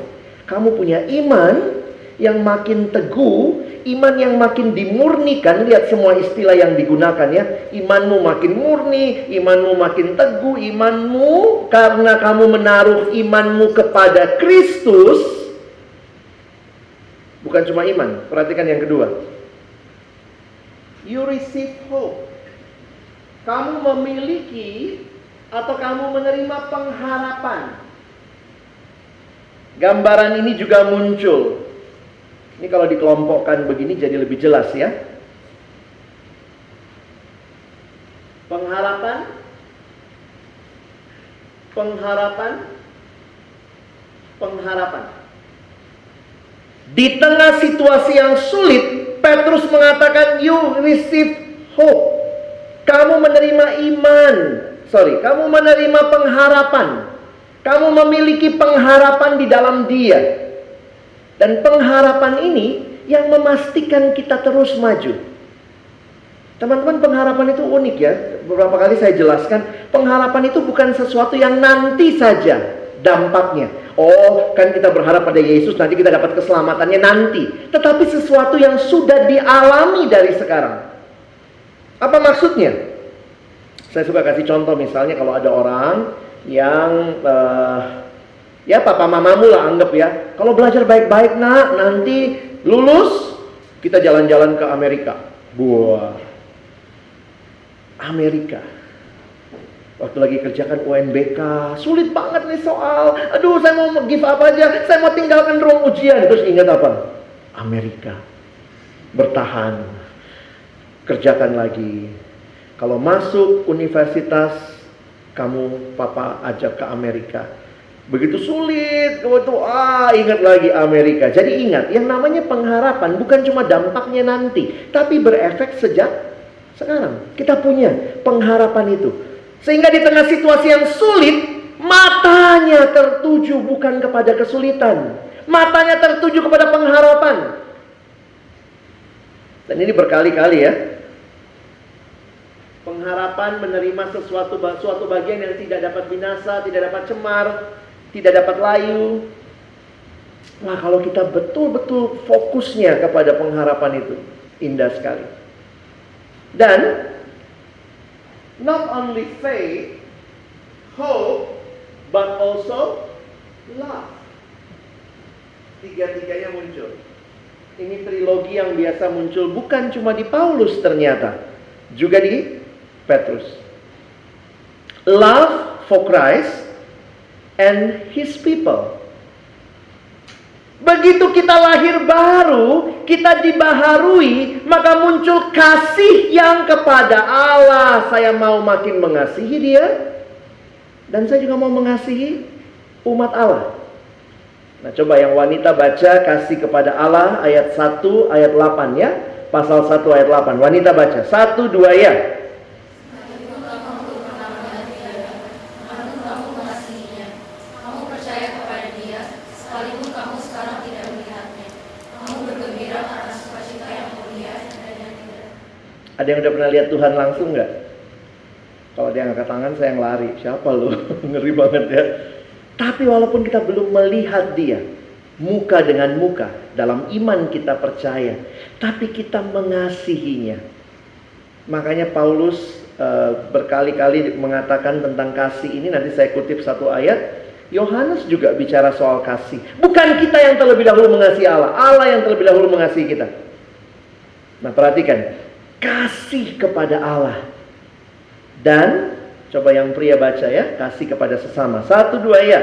kamu punya iman yang makin teguh, iman yang makin dimurnikan. Lihat semua istilah yang digunakan ya. Imanmu makin murni, imanmu makin teguh, imanmu karena kamu menaruh imanmu kepada Kristus, Bukan cuma iman, perhatikan yang kedua. You receive hope. Kamu memiliki atau kamu menerima pengharapan. Gambaran ini juga muncul. Ini kalau dikelompokkan begini jadi lebih jelas ya. Pengharapan, pengharapan, pengharapan. Di tengah situasi yang sulit, Petrus mengatakan, "You receive hope." Kamu menerima iman. Sorry, kamu menerima pengharapan. Kamu memiliki pengharapan di dalam Dia. Dan pengharapan ini yang memastikan kita terus maju. Teman-teman, pengharapan itu unik ya. Beberapa kali saya jelaskan, pengharapan itu bukan sesuatu yang nanti saja dampaknya. Oh, kan kita berharap pada Yesus nanti kita dapat keselamatannya nanti. Tetapi sesuatu yang sudah dialami dari sekarang. Apa maksudnya? Saya suka kasih contoh misalnya kalau ada orang yang uh, ya papa mamamu lah anggap ya. Kalau belajar baik-baik nak, nanti lulus kita jalan-jalan ke Amerika. Buah. Amerika Waktu lagi kerjakan UNBK, sulit banget nih soal. Aduh, saya mau give up aja. Saya mau tinggalkan ruang ujian. Terus ingat apa? Amerika. Bertahan. Kerjakan lagi. Kalau masuk universitas, kamu papa ajak ke Amerika. Begitu sulit, kamu tuh ah ingat lagi Amerika. Jadi ingat, yang namanya pengharapan bukan cuma dampaknya nanti, tapi berefek sejak sekarang. Kita punya pengharapan itu. Sehingga di tengah situasi yang sulit, matanya tertuju bukan kepada kesulitan. Matanya tertuju kepada pengharapan. Dan ini berkali-kali ya. Pengharapan menerima sesuatu suatu bagian yang tidak dapat binasa, tidak dapat cemar, tidak dapat layu. Nah, kalau kita betul-betul fokusnya kepada pengharapan itu, indah sekali. Dan not only faith, hope, but also love. Tiga-tiganya muncul. Ini trilogi yang biasa muncul bukan cuma di Paulus ternyata. Juga di Petrus. Love for Christ and his people. Begitu kita lahir baru, kita dibaharui, maka muncul kasih yang kepada Allah. Saya mau makin mengasihi dia, dan saya juga mau mengasihi umat Allah. Nah, coba yang wanita baca kasih kepada Allah ayat 1 ayat 8 ya. Pasal 1 ayat 8. Wanita baca. 1 2 ya. Ada yang udah pernah lihat Tuhan langsung nggak? Kalau dia angkat tangan saya yang lari. Siapa lu? Ngeri banget ya. Tapi walaupun kita belum melihat dia muka dengan muka dalam iman kita percaya, tapi kita mengasihinya. Makanya Paulus uh, berkali-kali mengatakan tentang kasih ini nanti saya kutip satu ayat. Yohanes juga bicara soal kasih. Bukan kita yang terlebih dahulu mengasihi Allah, Allah yang terlebih dahulu mengasihi kita. Nah, perhatikan, kasih kepada Allah dan coba yang pria baca ya, kasih kepada sesama. Satu dua ya.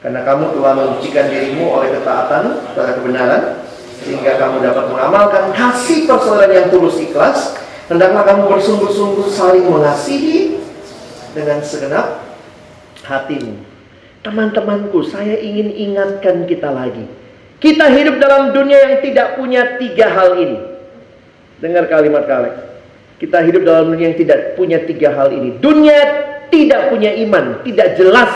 Karena kamu telah mensucikan dirimu oleh ketaatan pada kebenaran, sehingga kamu dapat mengamalkan kasih persaudaraan yang tulus ikhlas. Hendaklah kamu bersungguh-sungguh saling mengasihi dengan segenap hatimu. Teman-temanku, saya ingin ingatkan kita lagi. Kita hidup dalam dunia yang tidak punya tiga hal ini. Dengar kalimat kalian. Kita hidup dalam dunia yang tidak punya tiga hal ini. Dunia tidak punya iman, tidak jelas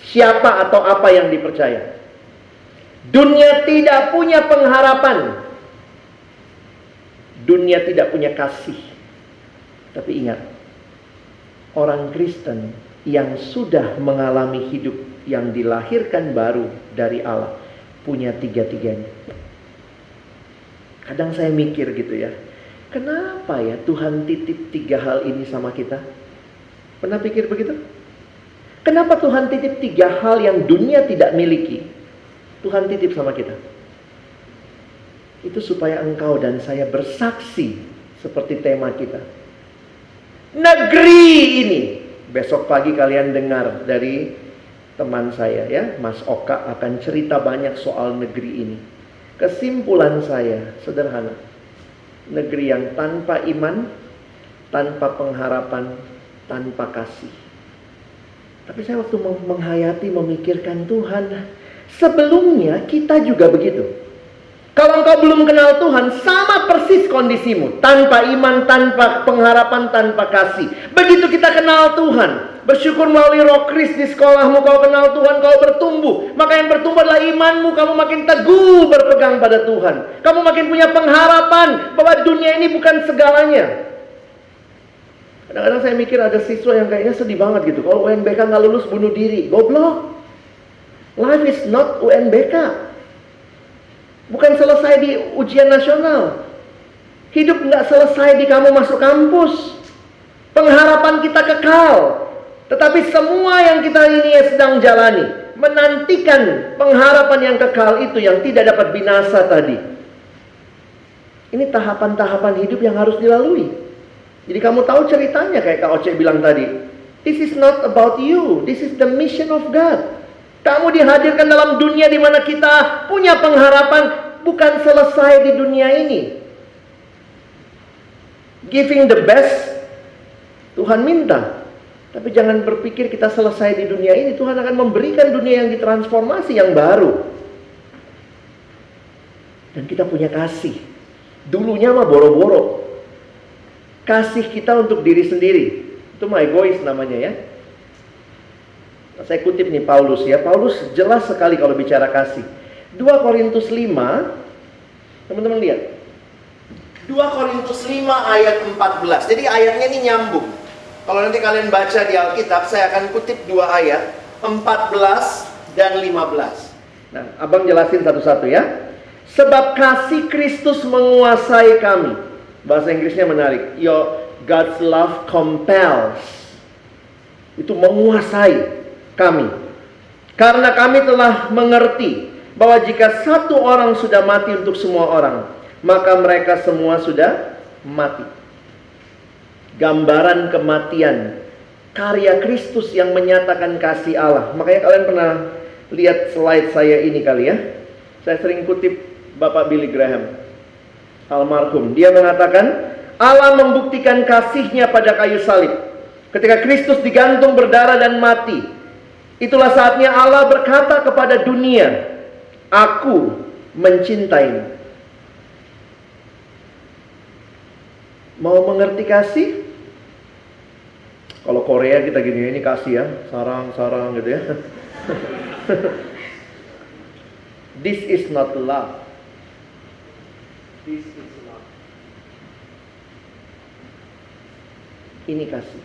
siapa atau apa yang dipercaya. Dunia tidak punya pengharapan. Dunia tidak punya kasih. Tapi ingat, orang Kristen yang sudah mengalami hidup yang dilahirkan baru dari Allah punya tiga-tiganya. Kadang saya mikir gitu ya, kenapa ya Tuhan titip tiga hal ini sama kita? Pernah pikir begitu? Kenapa Tuhan titip tiga hal yang dunia tidak miliki? Tuhan titip sama kita. Itu supaya engkau dan saya bersaksi seperti tema kita. Negeri ini Besok pagi kalian dengar dari teman saya ya, Mas Oka akan cerita banyak soal negeri ini. Kesimpulan saya sederhana. Negeri yang tanpa iman, tanpa pengharapan, tanpa kasih. Tapi saya waktu menghayati, memikirkan Tuhan, sebelumnya kita juga begitu. Kalau engkau belum kenal Tuhan, sama persis kondisimu. Tanpa iman, tanpa pengharapan, tanpa kasih. Begitu kita kenal Tuhan. Bersyukur melalui roh kris di sekolahmu kau kenal Tuhan, kau bertumbuh. Maka yang bertumbuh adalah imanmu, kamu makin teguh berpegang pada Tuhan. Kamu makin punya pengharapan bahwa dunia ini bukan segalanya. Kadang-kadang saya mikir ada siswa yang kayaknya sedih banget gitu. Kalau UNBK nggak lulus bunuh diri, goblok. Life is not UNBK. Bukan selesai di ujian nasional. Hidup nggak selesai di kamu masuk kampus. Pengharapan kita kekal. Tetapi semua yang kita ini sedang jalani. Menantikan pengharapan yang kekal itu yang tidak dapat binasa tadi. Ini tahapan-tahapan hidup yang harus dilalui. Jadi kamu tahu ceritanya kayak Kak Oce bilang tadi. This is not about you. This is the mission of God. Kamu dihadirkan dalam dunia di mana kita punya pengharapan bukan selesai di dunia ini. Giving the best Tuhan minta. Tapi jangan berpikir kita selesai di dunia ini. Tuhan akan memberikan dunia yang ditransformasi yang baru. Dan kita punya kasih. Dulunya mah boro-boro. Kasih kita untuk diri sendiri. Itu mah egois namanya ya. Saya kutip nih Paulus ya. Paulus jelas sekali kalau bicara kasih. 2 Korintus 5 teman-teman lihat. 2 Korintus 5 ayat 14. Jadi ayatnya ini nyambung. Kalau nanti kalian baca di Alkitab, saya akan kutip dua ayat, 14 dan 15. Nah, Abang jelasin satu-satu ya. Sebab kasih Kristus menguasai kami. Bahasa Inggrisnya menarik. Your God's love compels. Itu menguasai kami. Karena kami telah mengerti bahwa jika satu orang sudah mati untuk semua orang, maka mereka semua sudah mati. Gambaran kematian, karya Kristus yang menyatakan kasih Allah. Makanya kalian pernah lihat slide saya ini kali ya. Saya sering kutip Bapak Billy Graham, almarhum. Dia mengatakan, Allah membuktikan kasihnya pada kayu salib. Ketika Kristus digantung berdarah dan mati, itulah saatnya Allah berkata kepada dunia, Aku mencintaimu. Mau mengerti kasih? Kalau Korea kita gini ini kasih ya, sarang-sarang gitu ya. This is not love. This is love. Ini kasih.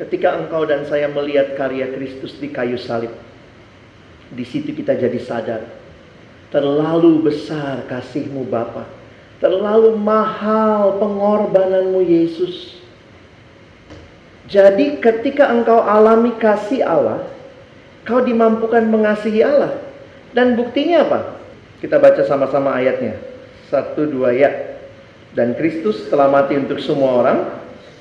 Ketika engkau dan saya melihat karya Kristus di kayu salib, di situ kita jadi sadar. Terlalu besar kasihmu Bapa. Terlalu mahal pengorbananmu Yesus. Jadi ketika engkau alami kasih Allah, kau dimampukan mengasihi Allah. Dan buktinya apa? Kita baca sama-sama ayatnya. Satu dua ya. Dan Kristus telah mati untuk semua orang,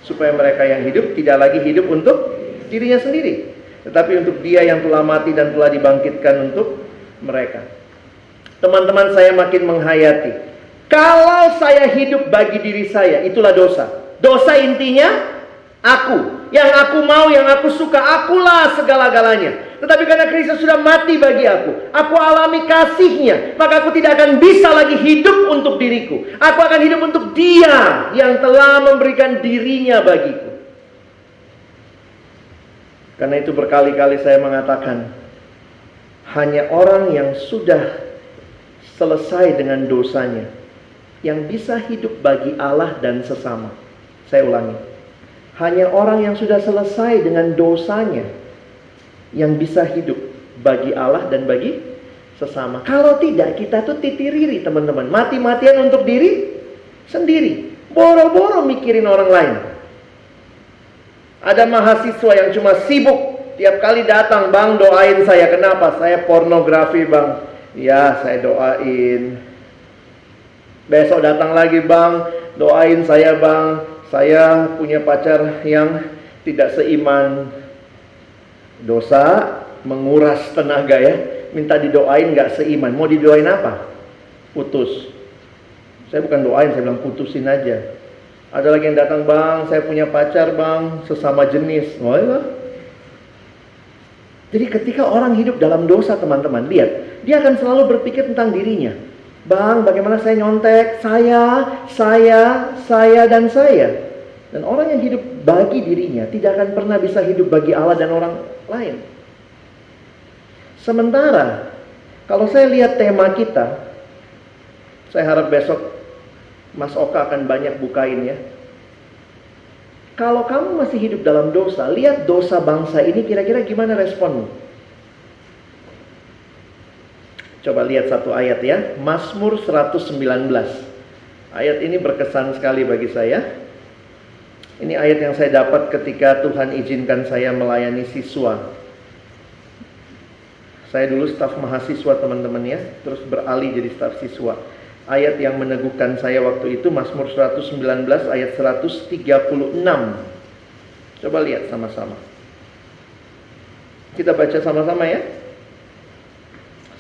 supaya mereka yang hidup tidak lagi hidup untuk dirinya sendiri, tetapi untuk Dia yang telah mati dan telah dibangkitkan untuk mereka. Teman-teman saya makin menghayati, kalau saya hidup bagi diri saya, itulah dosa. Dosa intinya aku, yang aku mau, yang aku suka, akulah segala-galanya. Tetapi karena Kristus sudah mati bagi aku, aku alami kasihnya, maka aku tidak akan bisa lagi hidup untuk diriku. Aku akan hidup untuk dia yang telah memberikan dirinya bagiku. Karena itu berkali-kali saya mengatakan, hanya orang yang sudah selesai dengan dosanya, yang bisa hidup bagi Allah dan sesama. Saya ulangi, hanya orang yang sudah selesai dengan dosanya, yang bisa hidup bagi Allah dan bagi sesama. Kalau tidak, kita tuh titiriri teman-teman. Mati-matian untuk diri sendiri. Boro-boro mikirin orang lain. Ada mahasiswa yang cuma sibuk. Tiap kali datang, bang doain saya. Kenapa? Saya pornografi bang. Ya, saya doain. Besok datang lagi bang, doain saya bang. Saya punya pacar yang tidak seiman Dosa menguras tenaga ya. Minta didoain nggak seiman. Mau didoain apa? Putus. Saya bukan doain, saya bilang putusin aja. Ada lagi yang datang, bang, saya punya pacar, bang, sesama jenis. Oh, iya. Jadi ketika orang hidup dalam dosa, teman-teman, lihat, dia akan selalu berpikir tentang dirinya. Bang, bagaimana saya nyontek? Saya, saya, saya, dan saya. Dan orang yang hidup bagi dirinya tidak akan pernah bisa hidup bagi Allah dan orang lain. Sementara kalau saya lihat tema kita, saya harap besok Mas Oka akan banyak bukain ya. Kalau kamu masih hidup dalam dosa, lihat dosa bangsa ini kira-kira gimana responmu? Coba lihat satu ayat ya, Mazmur 119. Ayat ini berkesan sekali bagi saya. Ini ayat yang saya dapat ketika Tuhan izinkan saya melayani siswa. Saya dulu staf mahasiswa teman-teman ya, terus beralih jadi staf siswa. Ayat yang meneguhkan saya waktu itu Mazmur 119 ayat 136. Coba lihat sama-sama. Kita baca sama-sama ya.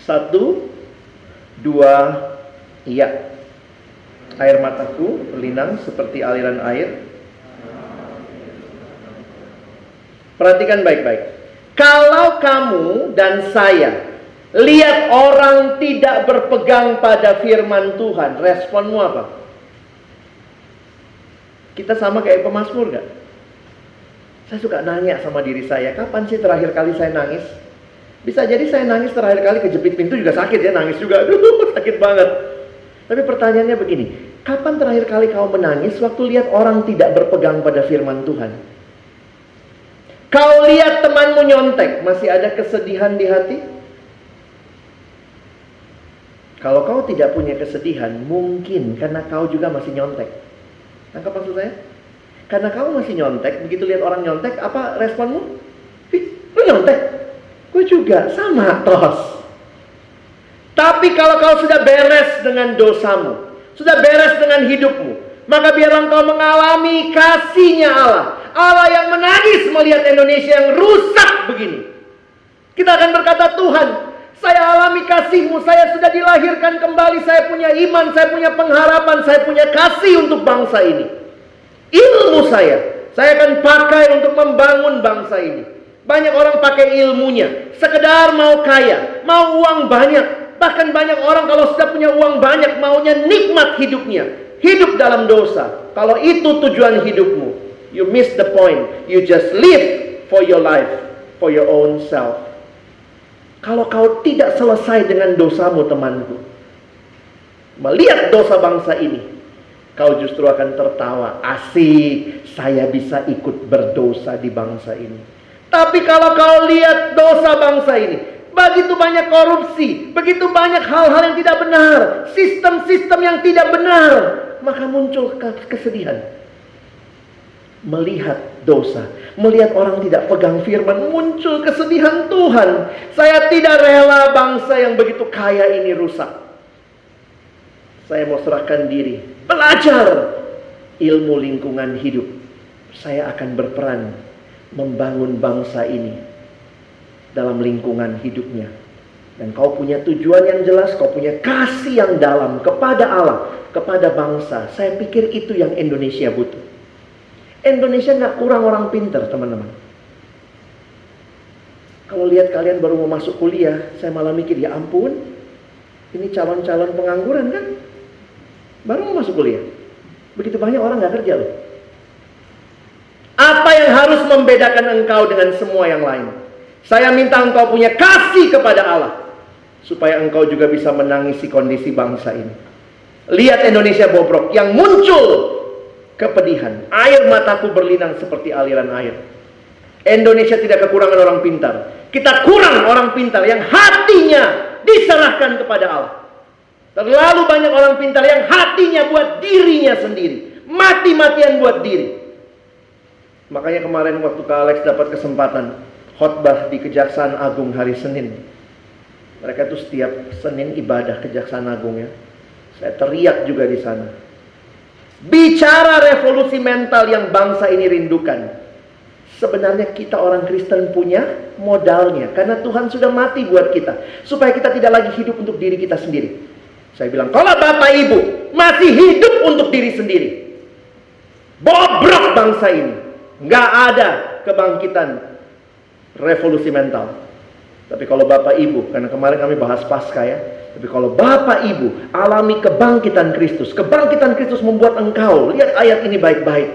Satu, dua, iya. Air mataku berlinang seperti aliran air Perhatikan baik-baik. Kalau kamu dan saya lihat orang tidak berpegang pada firman Tuhan, responmu apa? Kita sama kayak pemasmur gak? Saya suka nanya sama diri saya, kapan sih terakhir kali saya nangis? Bisa jadi saya nangis terakhir kali kejepit pintu juga sakit ya, nangis juga. Aduh, sakit banget. Tapi pertanyaannya begini, kapan terakhir kali kau menangis waktu lihat orang tidak berpegang pada firman Tuhan? Kau lihat temanmu nyontek, masih ada kesedihan di hati? Kalau kau tidak punya kesedihan, mungkin karena kau juga masih nyontek. Tangkap maksud saya? Karena kau masih nyontek, begitu lihat orang nyontek, apa responmu? Ih, lu nyontek? Gue juga, sama, tos. Tapi kalau kau sudah beres dengan dosamu, sudah beres dengan hidupmu, Maka biarlah engkau mengalami kasihnya Allah. Allah yang menangis melihat Indonesia yang rusak begini. Kita akan berkata, Tuhan, saya alami kasihmu, saya sudah dilahirkan kembali, saya punya iman, saya punya pengharapan, saya punya kasih untuk bangsa ini. Ilmu saya, saya akan pakai untuk membangun bangsa ini. Banyak orang pakai ilmunya, sekedar mau kaya, mau uang banyak. Bahkan banyak orang kalau sudah punya uang banyak, maunya nikmat hidupnya. Hidup dalam dosa. Kalau itu tujuan hidupmu, you miss the point. You just live for your life, for your own self. Kalau kau tidak selesai dengan dosamu temanku. Melihat dosa bangsa ini. Kau justru akan tertawa. Asik, saya bisa ikut berdosa di bangsa ini. Tapi kalau kau lihat dosa bangsa ini. Begitu banyak korupsi. Begitu banyak hal-hal yang tidak benar. Sistem-sistem yang tidak benar. Maka muncul kesedihan melihat dosa, melihat orang tidak pegang firman, muncul kesedihan Tuhan. Saya tidak rela bangsa yang begitu kaya ini rusak. Saya mau serahkan diri, belajar ilmu lingkungan hidup. Saya akan berperan membangun bangsa ini dalam lingkungan hidupnya. Dan kau punya tujuan yang jelas, kau punya kasih yang dalam kepada Allah, kepada bangsa. Saya pikir itu yang Indonesia butuh. Indonesia nggak kurang orang pinter, teman-teman. Kalau lihat kalian baru mau masuk kuliah, saya malah mikir, ya ampun, ini calon-calon pengangguran kan? Baru mau masuk kuliah. Begitu banyak orang nggak kerja loh. Apa yang harus membedakan engkau dengan semua yang lain? Saya minta engkau punya kasih kepada Allah. Supaya engkau juga bisa menangisi kondisi bangsa ini. Lihat Indonesia bobrok yang muncul kepedihan. Air mataku berlinang seperti aliran air. Indonesia tidak kekurangan orang pintar. Kita kurang orang pintar yang hatinya diserahkan kepada Allah. Terlalu banyak orang pintar yang hatinya buat dirinya sendiri. Mati-matian buat diri. Makanya kemarin waktu Kak Alex dapat kesempatan khotbah di Kejaksaan Agung hari Senin. Mereka tuh setiap Senin ibadah Kejaksaan Agung ya. Saya teriak juga di sana. Bicara revolusi mental yang bangsa ini rindukan. Sebenarnya kita orang Kristen punya modalnya. Karena Tuhan sudah mati buat kita. Supaya kita tidak lagi hidup untuk diri kita sendiri. Saya bilang, kalau Bapak Ibu masih hidup untuk diri sendiri. Bobrok bangsa ini. Nggak ada kebangkitan revolusi mental. Tapi kalau Bapak Ibu, karena kemarin kami bahas pasca ya. Tapi kalau Bapak Ibu alami kebangkitan Kristus, kebangkitan Kristus membuat engkau, lihat ayat ini baik-baik.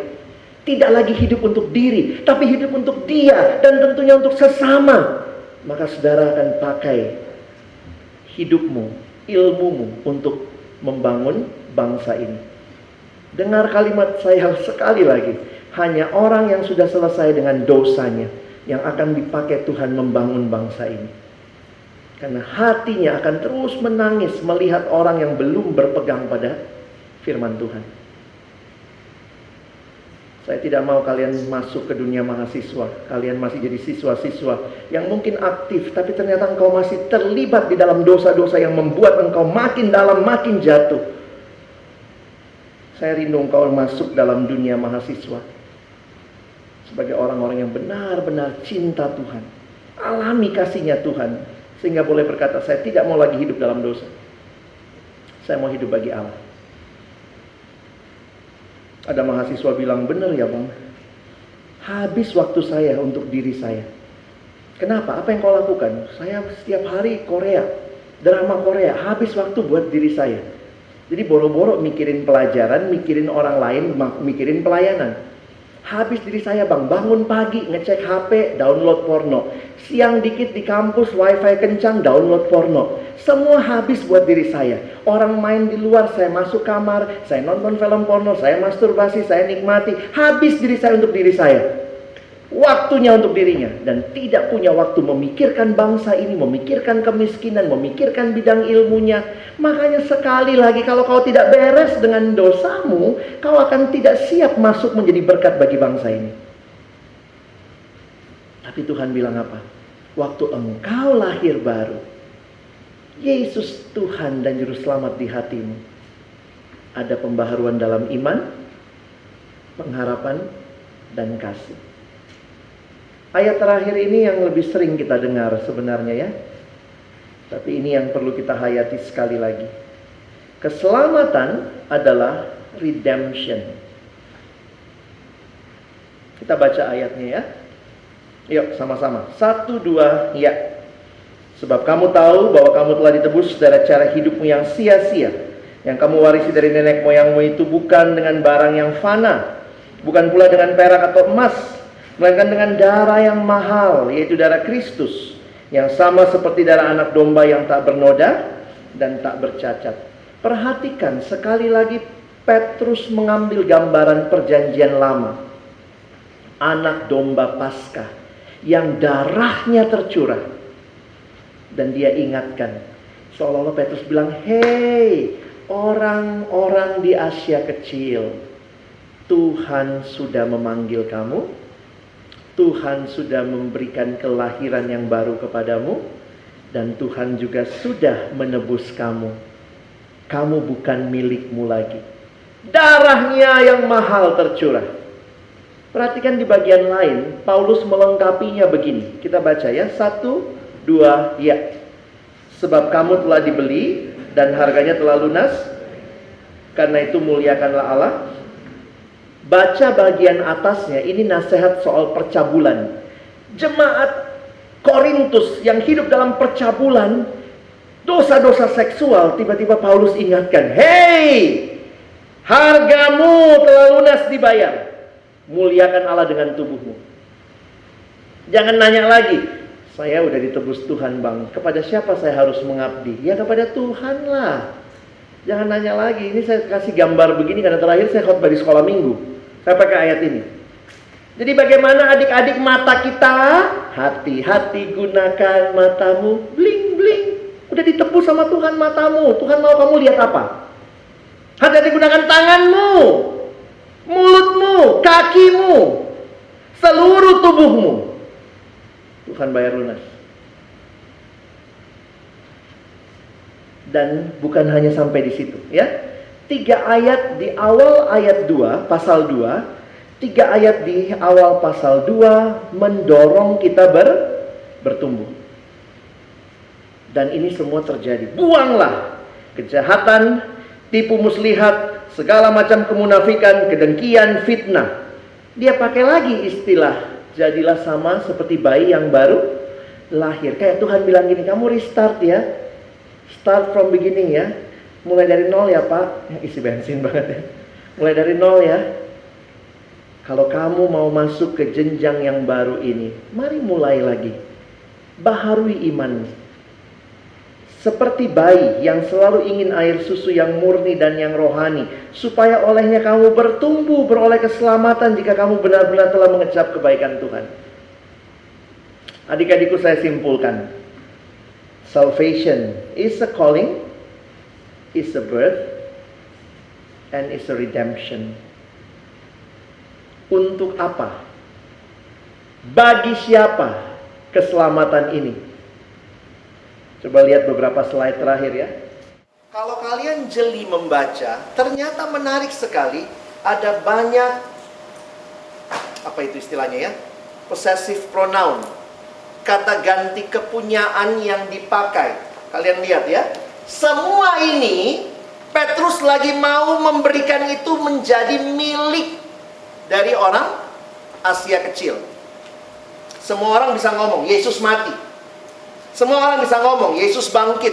Tidak lagi hidup untuk diri, tapi hidup untuk dia dan tentunya untuk sesama. Maka saudara akan pakai hidupmu, ilmumu untuk membangun bangsa ini. Dengar kalimat saya sekali lagi. Hanya orang yang sudah selesai dengan dosanya yang akan dipakai Tuhan membangun bangsa ini. Karena hatinya akan terus menangis melihat orang yang belum berpegang pada firman Tuhan. Saya tidak mau kalian masuk ke dunia mahasiswa. Kalian masih jadi siswa-siswa yang mungkin aktif, tapi ternyata engkau masih terlibat di dalam dosa-dosa yang membuat engkau makin dalam, makin jatuh. Saya rindu engkau masuk dalam dunia mahasiswa. Sebagai orang-orang yang benar-benar cinta Tuhan. Alami kasihnya Tuhan. Sehingga boleh berkata, saya tidak mau lagi hidup dalam dosa. Saya mau hidup bagi Allah. Ada mahasiswa bilang, benar ya bang. Habis waktu saya untuk diri saya. Kenapa? Apa yang kau lakukan? Saya setiap hari Korea. Drama Korea. Habis waktu buat diri saya. Jadi boro-boro mikirin pelajaran, mikirin orang lain, mikirin pelayanan. Habis diri saya bang, bangun pagi, ngecek HP, download porno. Siang dikit di kampus, wifi kencang, download porno. Semua habis buat diri saya. Orang main di luar, saya masuk kamar, saya nonton film porno, saya masturbasi, saya nikmati. Habis diri saya untuk diri saya. Waktunya untuk dirinya. Dan tidak punya waktu memikirkan bangsa ini, memikirkan kemiskinan, memikirkan bidang ilmunya. Makanya sekali lagi kalau kau tidak beres dengan dosamu, kau akan tidak siap masuk menjadi berkat bagi bangsa ini. Tapi Tuhan bilang apa? Waktu engkau lahir baru, Yesus Tuhan dan Juru Selamat di hatimu. Ada pembaharuan dalam iman, pengharapan, dan kasih. Ayat terakhir ini yang lebih sering kita dengar sebenarnya ya. Tapi ini yang perlu kita hayati sekali lagi. Keselamatan adalah redemption. Kita baca ayatnya ya. Yuk sama-sama. Satu, dua, ya. Sebab kamu tahu bahwa kamu telah ditebus dari cara hidupmu yang sia-sia. Yang kamu warisi dari nenek moyangmu itu bukan dengan barang yang fana. Bukan pula dengan perak atau emas. Melainkan dengan darah yang mahal, yaitu darah Kristus. Yang sama seperti darah anak domba yang tak bernoda dan tak bercacat. Perhatikan sekali lagi Petrus mengambil gambaran perjanjian lama. Anak domba Paskah yang darahnya tercurah. Dan dia ingatkan, seolah-olah Petrus bilang, "Hei, orang-orang di Asia kecil, Tuhan sudah memanggil kamu. Tuhan sudah memberikan kelahiran yang baru kepadamu dan Tuhan juga sudah menebus kamu. Kamu bukan milikmu lagi. Darahnya yang mahal tercurah. Perhatikan di bagian lain, Paulus melengkapinya begini. Kita baca ya, satu, dua, ya. Sebab kamu telah dibeli dan harganya telah lunas. Karena itu muliakanlah Allah. Baca bagian atasnya, ini nasihat soal percabulan. Jemaat Korintus yang hidup dalam percabulan, dosa-dosa seksual, tiba-tiba Paulus ingatkan, Hei, hargamu telah lunas dibayar. Muliakan Allah dengan tubuhmu. Jangan nanya lagi, saya udah ditebus Tuhan bang. Kepada siapa saya harus mengabdi? Ya kepada Tuhan lah. Jangan nanya lagi. Ini saya kasih gambar begini karena terakhir saya khotbah di sekolah minggu. Saya pakai ayat ini. Jadi bagaimana adik-adik mata kita? Hati-hati gunakan matamu. Bling bling. Udah ditebus sama Tuhan matamu. Tuhan mau kamu lihat apa? Hati-hati gunakan tanganmu. Mulutmu, kakimu, seluruh tubuhmu. Tuhan bayar lunas. Dan bukan hanya sampai di situ, ya. Tiga ayat di awal ayat 2, pasal 2, tiga ayat di awal pasal 2 mendorong kita ber, bertumbuh. Dan ini semua terjadi. Buanglah kejahatan, tipu muslihat, segala macam kemunafikan, kedengkian, fitnah. Dia pakai lagi istilah jadilah sama seperti bayi yang baru lahir. Kayak Tuhan bilang gini, kamu restart ya. Start from beginning ya. Mulai dari nol ya Pak. Ya, isi bensin banget ya. Mulai dari nol ya. Kalau kamu mau masuk ke jenjang yang baru ini, mari mulai lagi. Baharui iman. Seperti bayi yang selalu ingin air susu yang murni dan yang rohani. Supaya olehnya kamu bertumbuh, beroleh keselamatan jika kamu benar-benar telah mengecap kebaikan Tuhan. Adik-adikku saya simpulkan. Salvation is a calling, is a birth, and is a redemption. Untuk apa? Bagi siapa keselamatan ini? Coba lihat beberapa slide terakhir ya. Kalau kalian jeli membaca, ternyata menarik sekali. Ada banyak apa itu istilahnya ya? Possessive pronoun. Kata ganti kepunyaan yang dipakai. Kalian lihat ya. Semua ini Petrus lagi mau memberikan itu menjadi milik dari orang Asia kecil. Semua orang bisa ngomong, Yesus mati. Semua orang bisa ngomong, Yesus bangkit.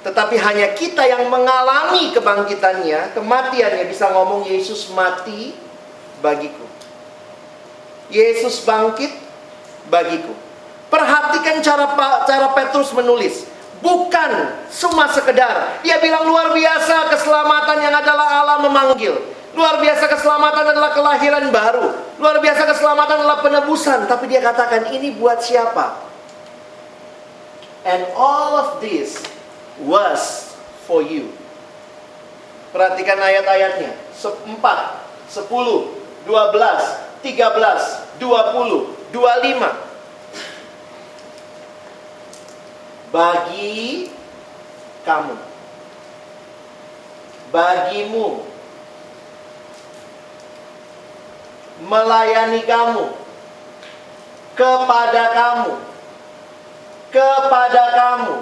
Tetapi hanya kita yang mengalami kebangkitannya, kematiannya bisa ngomong Yesus mati bagiku. Yesus bangkit bagiku. Perhatikan cara cara Petrus menulis. Bukan cuma sekedar. Dia bilang luar biasa keselamatan yang adalah Allah memanggil. Luar biasa keselamatan adalah kelahiran baru. Luar biasa keselamatan adalah penebusan. Tapi dia katakan ini buat siapa? And all of this was for you. Perhatikan ayat-ayatnya. 4, 10, 12, 13, 20, 25. Bagi kamu. Bagimu. melayani kamu, kepada kamu, kepada kamu,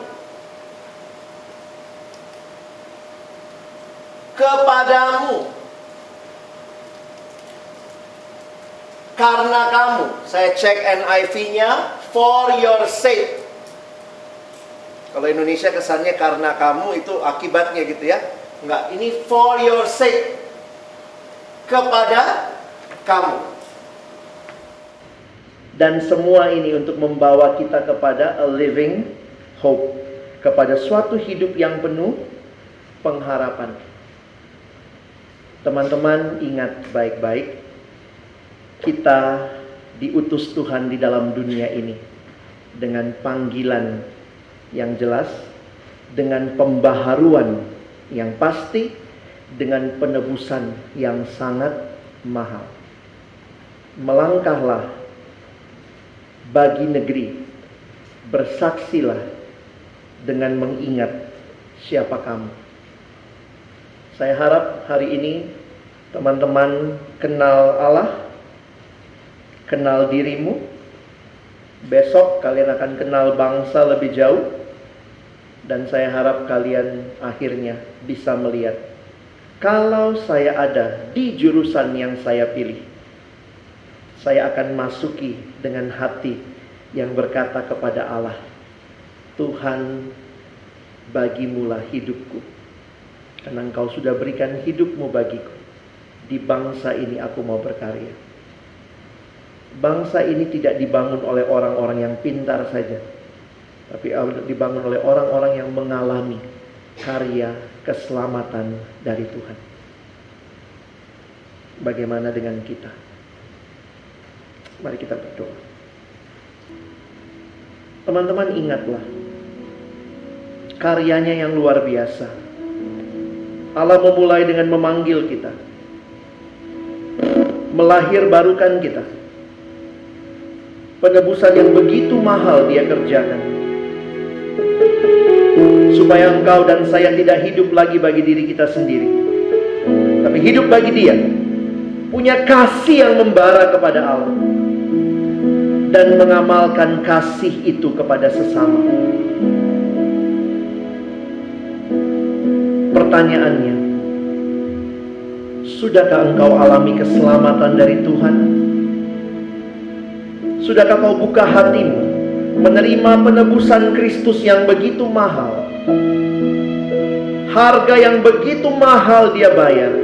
kepadamu, karena kamu. Saya cek NIV-nya, for your sake. Kalau Indonesia kesannya karena kamu itu akibatnya gitu ya. Enggak, ini for your sake. Kepada kamu. Dan semua ini untuk membawa kita kepada a living hope. Kepada suatu hidup yang penuh pengharapan. Teman-teman ingat baik-baik. Kita diutus Tuhan di dalam dunia ini. Dengan panggilan yang jelas. Dengan pembaharuan yang pasti. Dengan penebusan yang sangat mahal. Melangkahlah bagi negeri. Bersaksilah dengan mengingat siapa kamu. Saya harap hari ini teman-teman kenal Allah, kenal dirimu. Besok kalian akan kenal bangsa lebih jauh. Dan saya harap kalian akhirnya bisa melihat kalau saya ada di jurusan yang saya pilih, saya akan masuki dengan hati yang berkata kepada Allah, Tuhan bagimulah hidupku. Karena engkau sudah berikan hidupmu bagiku. Di bangsa ini aku mau berkarya. Bangsa ini tidak dibangun oleh orang-orang yang pintar saja. Tapi dibangun oleh orang-orang yang mengalami karya keselamatan dari Tuhan. Bagaimana dengan kita? Mari kita berdoa. Teman-teman ingatlah karyanya yang luar biasa. Allah memulai dengan memanggil kita. Melahir barukan kita. Penebusan yang begitu mahal dia kerjakan. Supaya engkau dan saya tidak hidup lagi bagi diri kita sendiri. Tapi hidup bagi dia. Punya kasih yang membara kepada Allah. Dan mengamalkan kasih itu kepada sesama. Pertanyaannya, sudahkah engkau alami keselamatan dari Tuhan? Sudahkah kau buka hatimu menerima penebusan Kristus yang begitu mahal? Harga yang begitu mahal dia bayar.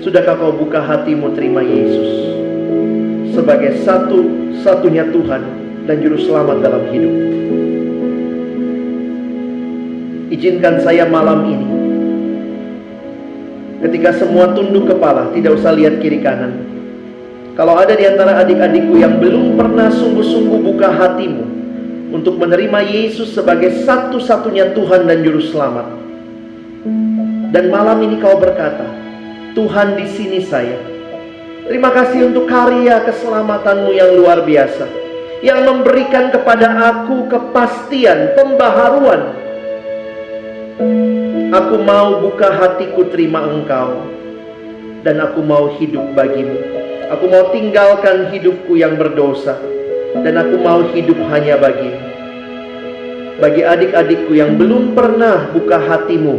Sudahkah kau buka hatimu terima Yesus sebagai satu-satunya Tuhan dan Juru Selamat dalam hidup? Izinkan saya malam ini Ketika semua tunduk kepala Tidak usah lihat kiri kanan Kalau ada di antara adik-adikku yang belum pernah sungguh-sungguh buka hatimu Untuk menerima Yesus sebagai satu-satunya Tuhan dan Juru Selamat. Dan malam ini kau berkata Tuhan di sini saya. Terima kasih untuk karya keselamatanmu yang luar biasa Yang memberikan kepada aku kepastian, pembaharuan. Aku mau buka hatiku terima engkau Dan aku mau hidup bagimu Aku mau tinggalkan hidupku yang berdosa Dan aku mau hidup hanya bagimu Bagi adik-adikku yang belum pernah buka hatimu.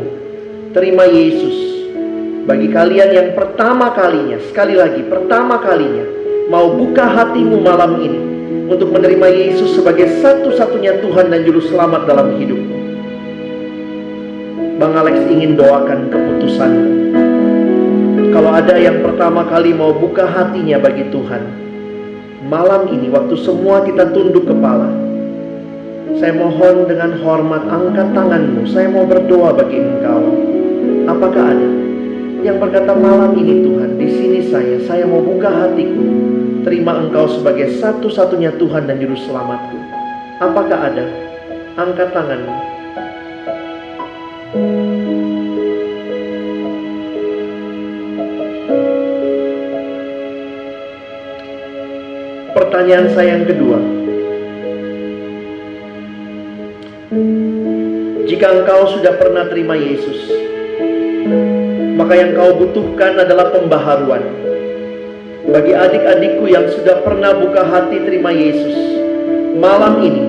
Terima Yesus. Bagi kalian yang pertama kalinya Sekali lagi pertama kalinya Mau buka hatimu malam ini Untuk menerima Yesus sebagai satu-satunya Tuhan dan Juru Selamat dalam hidupmu. Bang Alex ingin doakan keputusan. Kalau ada yang pertama kali mau buka hatinya bagi Tuhan, malam ini waktu semua kita tunduk kepala, saya mohon dengan hormat angkat tanganmu. Saya mau berdoa bagi engkau. Apakah ada yang berkata malam ini Tuhan, di sini saya, saya mau buka hatiku. Terima engkau sebagai satu-satunya Tuhan dan Juru Selamatku. Apakah ada? Angkat tanganmu. Pertanyaan saya yang kedua. Jika engkau sudah pernah terima Yesus, maka yang kau butuhkan adalah pembaharuan. Bagi adik-adikku yang sudah pernah buka hati terima Yesus, malam ini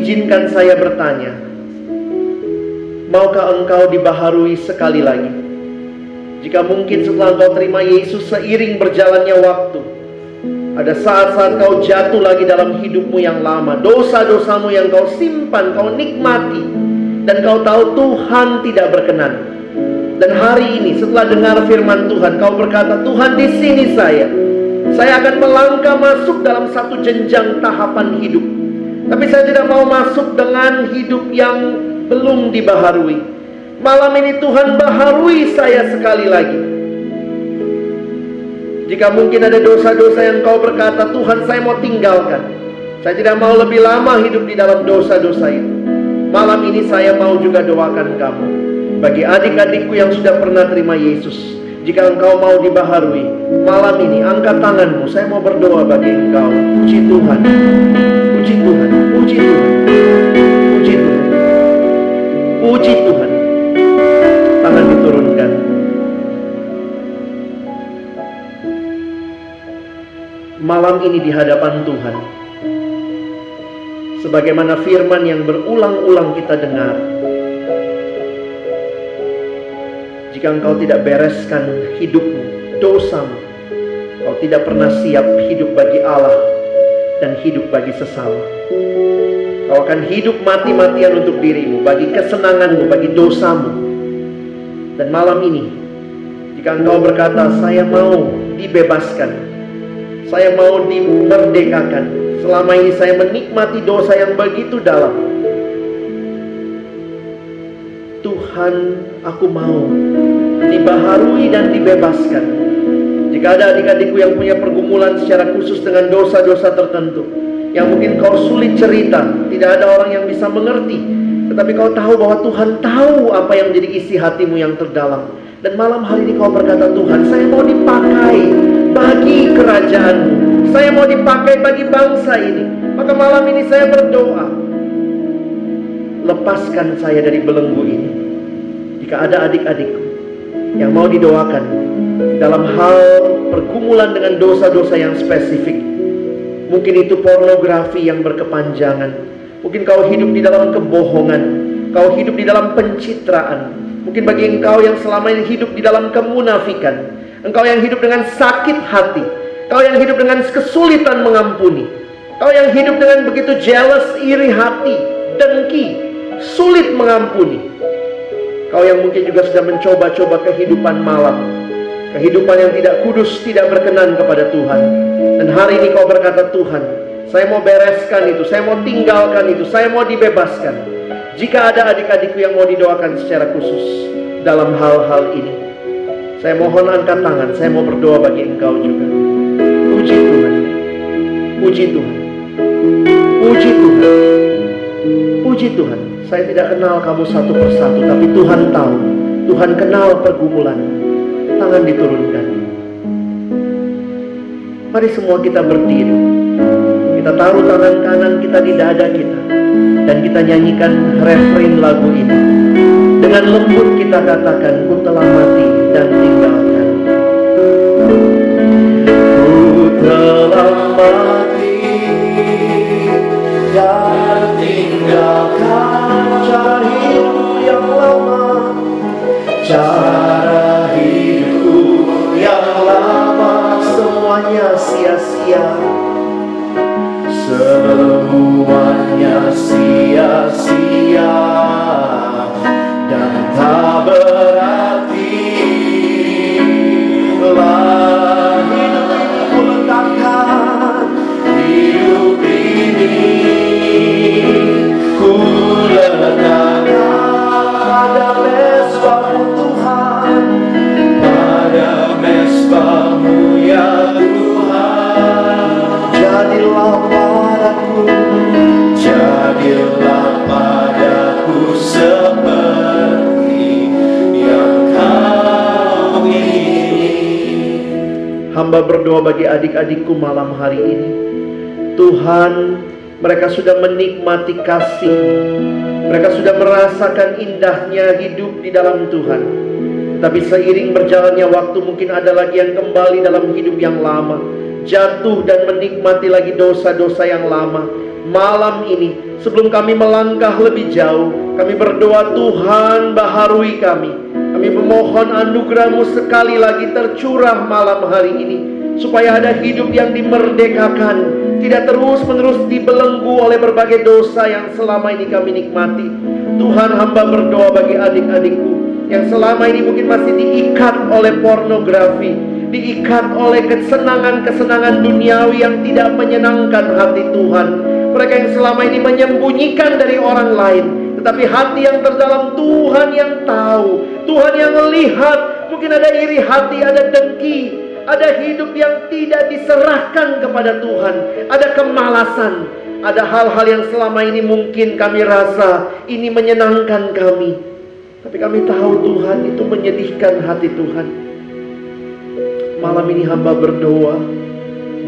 izinkan saya bertanya, maukah engkau dibaharui sekali lagi? Jika mungkin setelah engkau terima Yesus seiring berjalannya waktu, ada saat-saat kau jatuh lagi dalam hidupmu yang lama, dosa-dosamu yang kau simpan, kau nikmati, dan kau tahu Tuhan tidak berkenan. Dan hari ini setelah dengar firman Tuhan, kau berkata, "Tuhan, di sini saya. Saya akan melangkah masuk dalam satu jenjang tahapan hidup. Tapi saya tidak mau masuk dengan hidup yang belum dibaharui. Malam ini Tuhan baharui saya sekali lagi." Jika mungkin ada dosa-dosa yang kau berkata, "Tuhan, saya mau tinggalkan." Saya tidak mau lebih lama hidup di dalam dosa-dosa itu. Malam ini saya mau juga doakan kamu. Bagi adik-adikku yang sudah pernah terima Yesus, jika engkau mau dibaharui, malam ini angkat tanganmu. Saya mau berdoa bagi engkau. Puji Tuhan. Puji Tuhan. Puji Tuhan. Puji Tuhan. Puji Tuhan. Tangan diturunkan. Malam ini di hadapan Tuhan. Sebagaimana firman yang berulang-ulang kita dengar, Jika engkau tidak bereskan hidupmu, dosamu, kau tidak pernah siap hidup bagi Allah dan hidup bagi sesama. Kau akan hidup mati-matian untuk dirimu, bagi kesenanganmu, bagi dosamu. Dan malam ini, jika engkau berkata, saya mau dibebaskan, saya mau dimerdekakan, selama ini saya menikmati dosa yang begitu dalam, Tuhan aku mau dibaharui dan dibebaskan. Jika ada adik-adikku yang punya pergumulan secara khusus dengan dosa-dosa tertentu, yang mungkin kau sulit cerita, tidak ada orang yang bisa mengerti, tetapi kau tahu bahwa Tuhan tahu apa yang menjadi isi hatimu yang terdalam. Dan malam hari ini kau berkata, Tuhan, saya mau dipakai bagi kerajaanmu. Saya mau dipakai bagi bangsa ini. Maka malam ini saya berdoa, lepaskan saya dari belenggu ini. Jika ada adik-adikku yang mau didoakan dalam hal pergumulan dengan dosa-dosa yang spesifik, mungkin itu pornografi yang berkepanjangan, mungkin kau hidup di dalam kebohongan, kau hidup di dalam pencitraan, mungkin bagi engkau yang selama ini hidup di dalam kemunafikan, engkau yang hidup dengan sakit hati, kau yang hidup dengan kesulitan mengampuni, kau yang hidup dengan begitu jealous, iri hati, dengki, sulit mengampuni. Kau yang mungkin juga sudah mencoba-coba kehidupan malam. Kehidupan yang tidak kudus, tidak berkenan kepada Tuhan. Dan hari ini kau berkata, Tuhan, saya mau bereskan itu, saya mau tinggalkan itu, saya mau dibebaskan. Jika ada adik-adikku yang mau didoakan secara khusus dalam hal-hal ini, saya mohon angkat tangan, saya mau berdoa bagi engkau juga. Puji Tuhan, puji Tuhan, puji Tuhan, puji Tuhan. Saya tidak kenal kamu satu persatu, tapi Tuhan tahu. Tuhan kenal pergumulan. Tangan diturunkan. Mari semua kita berdiri. Kita taruh tangan kanan kita di dada kita. Dan kita nyanyikan refrain lagu ini. Dengan lembut kita katakan, ku telah mati dan tinggalkan. Ku telah mati dan tinggalkan cara hidup yang lama, cara hidup yang lama semuanya sia-sia, sia-sia Hamba berdoa bagi adik-adikku malam hari ini. Tuhan, mereka sudah menikmati kasih. Mereka sudah merasakan indahnya hidup di dalam Tuhan. Tapi seiring berjalannya waktu mungkin ada lagi yang kembali dalam hidup yang lama. Jatuh dan menikmati lagi dosa-dosa yang lama. Malam ini sebelum kami melangkah lebih jauh. Kami berdoa Tuhan baharui kami. Kami memohon anugerahmu sekali lagi tercurah malam hari ini. Supaya ada hidup yang dimerdekakan. Tidak terus menerus dibelenggu oleh berbagai dosa yang selama ini kami nikmati. Tuhan hamba berdoa bagi adik-adikku yang selama ini mungkin masih diikat oleh pornografi, diikat oleh kesenangan-kesenangan duniawi yang tidak menyenangkan hati Tuhan. Mereka yang selama ini menyembunyikan dari orang lain, tetapi hati yang terdalam Tuhan yang tahu, Tuhan yang melihat. Mungkin ada iri hati, ada dengki, ada hidup yang tidak diserahkan kepada Tuhan, ada kemalasan, ada hal-hal yang selama ini mungkin kami rasa ini menyenangkan kami. Tapi kami tahu Tuhan itu menyedihkan hati Tuhan. Malam ini hamba berdoa,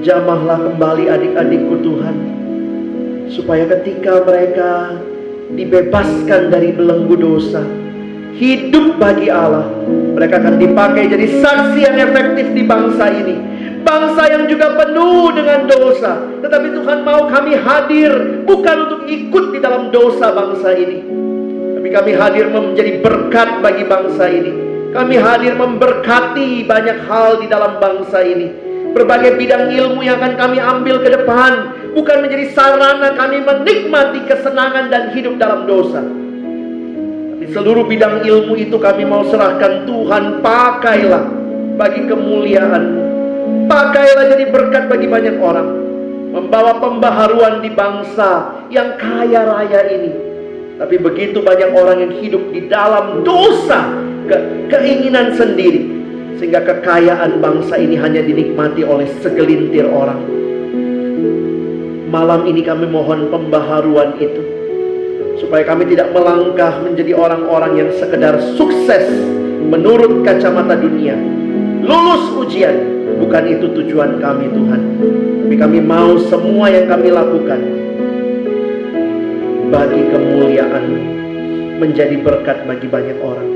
jamahlah kembali adik-adikku Tuhan. Supaya ketika mereka dibebaskan dari belenggu dosa, hidup bagi Allah, mereka akan dipakai jadi saksi yang efektif di bangsa ini. Bangsa yang juga penuh dengan dosa, tetapi Tuhan mau kami hadir bukan untuk ikut di dalam dosa bangsa ini, tapi kami hadir menjadi berkat bagi bangsa ini. Kami hadir memberkati banyak hal di dalam bangsa ini. Berbagai bidang ilmu yang akan kami ambil ke depan bukan menjadi sarana kami menikmati kesenangan dan hidup dalam dosa. Di seluruh bidang ilmu itu kami mau serahkan Tuhan pakailah bagi kemuliaan. Pakailah jadi berkat bagi banyak orang. Membawa pembaharuan di bangsa yang kaya raya ini tapi begitu banyak orang yang hidup di dalam dosa, ke keinginan sendiri, sehingga kekayaan bangsa ini hanya dinikmati oleh segelintir orang. Malam ini kami mohon pembaharuan itu, supaya kami tidak melangkah menjadi orang-orang yang sekedar sukses menurut kacamata dunia, lulus ujian. Bukan itu tujuan kami Tuhan. Tapi kami mau semua yang kami lakukan bagi kemuliaan menjadi berkat bagi banyak orang.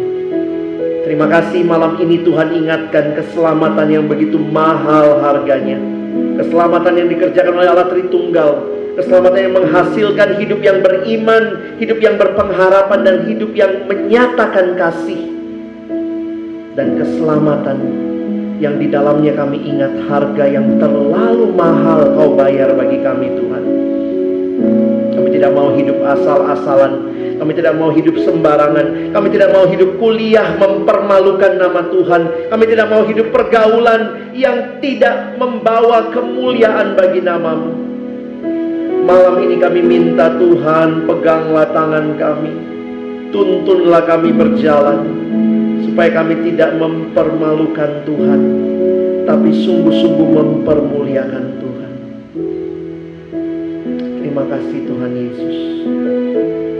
Terima kasih malam ini Tuhan ingatkan keselamatan yang begitu mahal harganya. Keselamatan yang dikerjakan oleh Allah Tritunggal. Keselamatan yang menghasilkan hidup yang beriman, hidup yang berpengharapan dan hidup yang menyatakan kasih. Dan keselamatan yang di dalamnya kami ingat harga yang terlalu mahal kau bayar bagi kami Tuhan. Tidak mau hidup asal-asalan. Kami tidak mau hidup sembarangan. Kami tidak mau hidup kuliah mempermalukan nama Tuhan. Kami tidak mau hidup pergaulan yang tidak membawa kemuliaan bagi namamu. Malam ini kami minta Tuhan peganglah tangan kami. Tuntunlah kami berjalan. Supaya kami tidak mempermalukan Tuhan. Tapi sungguh-sungguh mempermuliakan Tuhan. Terima kasih Tuhan Yesus.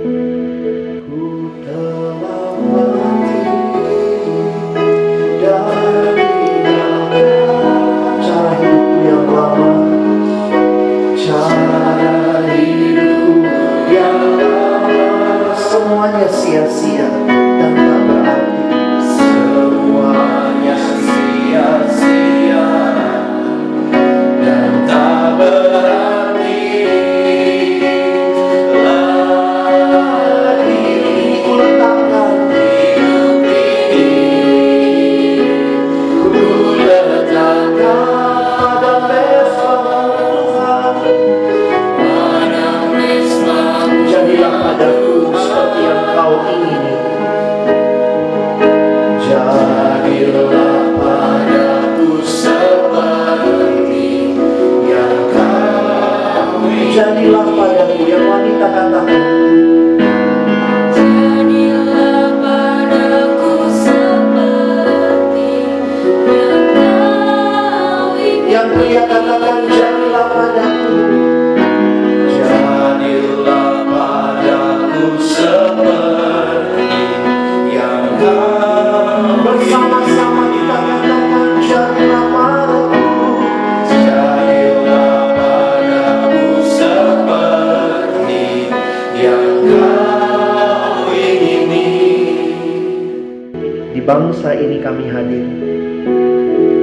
Bangsa ini kami hadir.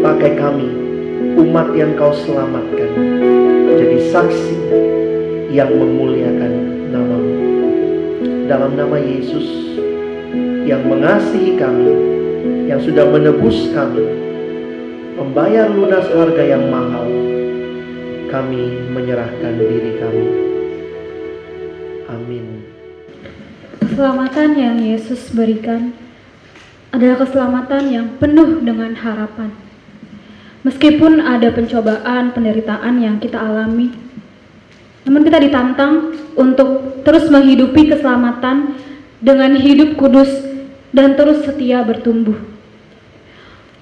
Pakai kami, umat yang kau selamatkan, jadi saksi yang memuliakan namamu. Dalam nama Yesus yang mengasihi kami, yang sudah menebus kami, membayar lunas harga yang mahal, kami menyerahkan diri kami. Amin. Keselamatan yang Yesus berikan adalah keselamatan yang penuh dengan harapan. Meskipun ada pencobaan, penderitaan yang kita alami, namun kita ditantang untuk terus menghidupi keselamatan dengan hidup kudus dan terus setia bertumbuh.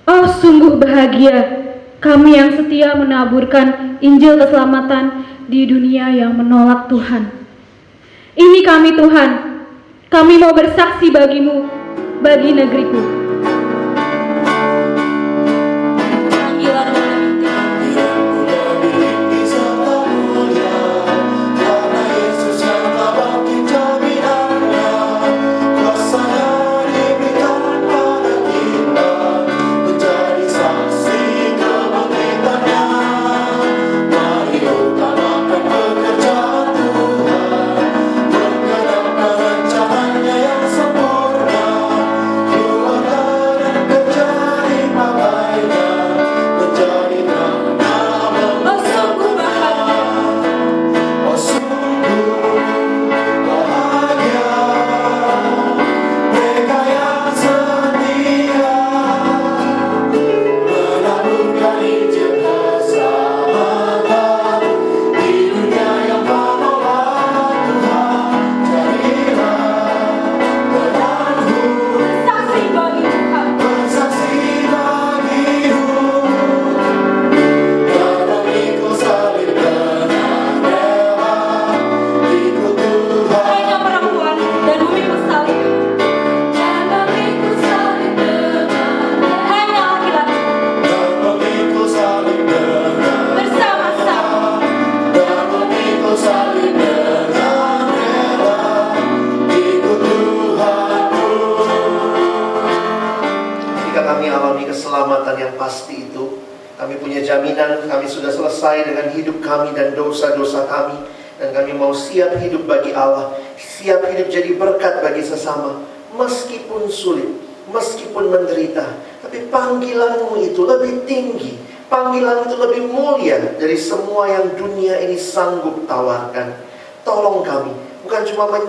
Oh, sungguh bahagia kami yang setia menaburkan Injil keselamatan di dunia yang menolak Tuhan. Ini kami Tuhan, kami mau bersaksi bagimu, bagi negeriku.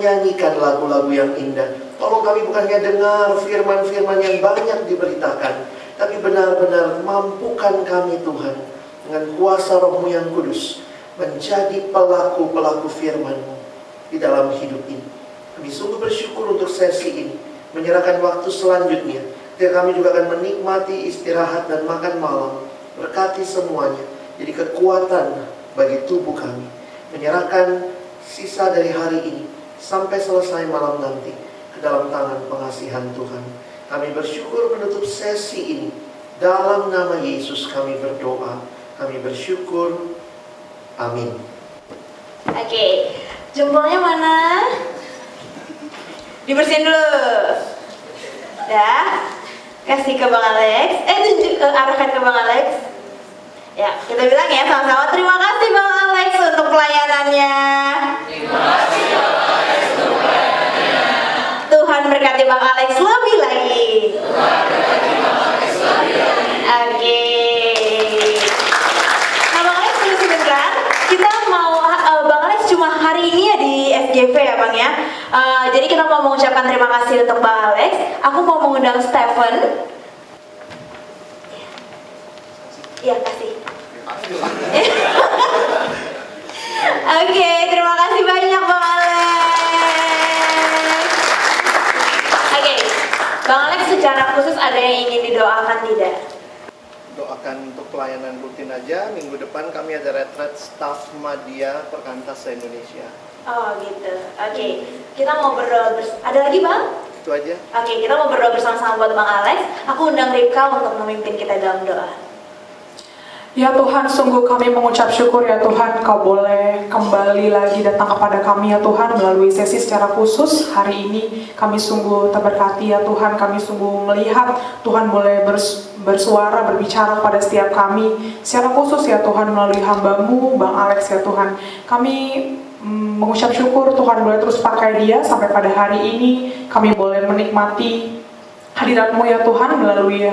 Menyanyikan lagu-lagu yang indah. Tolong kami bukannya dengar firman-firman yang banyak diberitakan. Tapi benar-benar mampukan kami Tuhan dengan kuasa rohmu yang kudus. Menjadi pelaku-pelaku firmanmu di dalam hidup ini. Kami sungguh bersyukur untuk sesi ini. Menyerahkan waktu selanjutnya. Ketika kami juga akan menikmati istirahat dan makan malam. Berkati semuanya. Jadi kekuatan bagi tubuh kami. Menyerahkan sisa dari hari ini sampai selesai malam nanti ke dalam tangan pengasihan Tuhan. Kami bersyukur menutup sesi ini. Dalam nama Yesus kami berdoa. Kami bersyukur. Amin. Oke, okay. jempolnya mana? Dibersihin dulu. Ya, kasih ke Bang Alex. Eh, tunjuk ke arahkan ke Bang Alex. Ya, kita bilang ya sama-sama terima kasih Bang Alex untuk pelayanannya. Terima kasih Tuhan berkati Bang Alex lebih lagi. Oke. Okay. Nah Bang Alex tunggu sebentar. Kita mau uh, Bang Alex cuma hari ini ya di FGV ya Bang ya. Uh, jadi kita mau mengucapkan terima kasih untuk Bang Alex. Aku mau mengundang Stephen. Iya kasih. Oke, terima kasih banyak Bang Alex. Secara khusus ada yang ingin didoakan tidak? Doakan untuk pelayanan rutin aja. Minggu depan kami ada retret staff media Perkantas Indonesia. Oh gitu. Oke, kita mau berdoa bers Ada lagi bang? Itu aja. Oke, kita mau berdoa bersama-sama buat Bang Alex. Aku undang Rika untuk memimpin kita dalam doa. Ya Tuhan, sungguh kami mengucap syukur ya Tuhan Kau boleh kembali lagi datang kepada kami ya Tuhan Melalui sesi secara khusus hari ini. Kami sungguh terberkati ya Tuhan Kami sungguh melihat Tuhan boleh bers- bersuara, berbicara pada setiap kami. Secara khusus ya Tuhan melalui hambamu Bang Alex ya Tuhan. Kami mm, mengucap syukur Tuhan boleh terus pakai dia Sampai pada hari ini. Kami boleh menikmati hadiratmu ya Tuhan melalui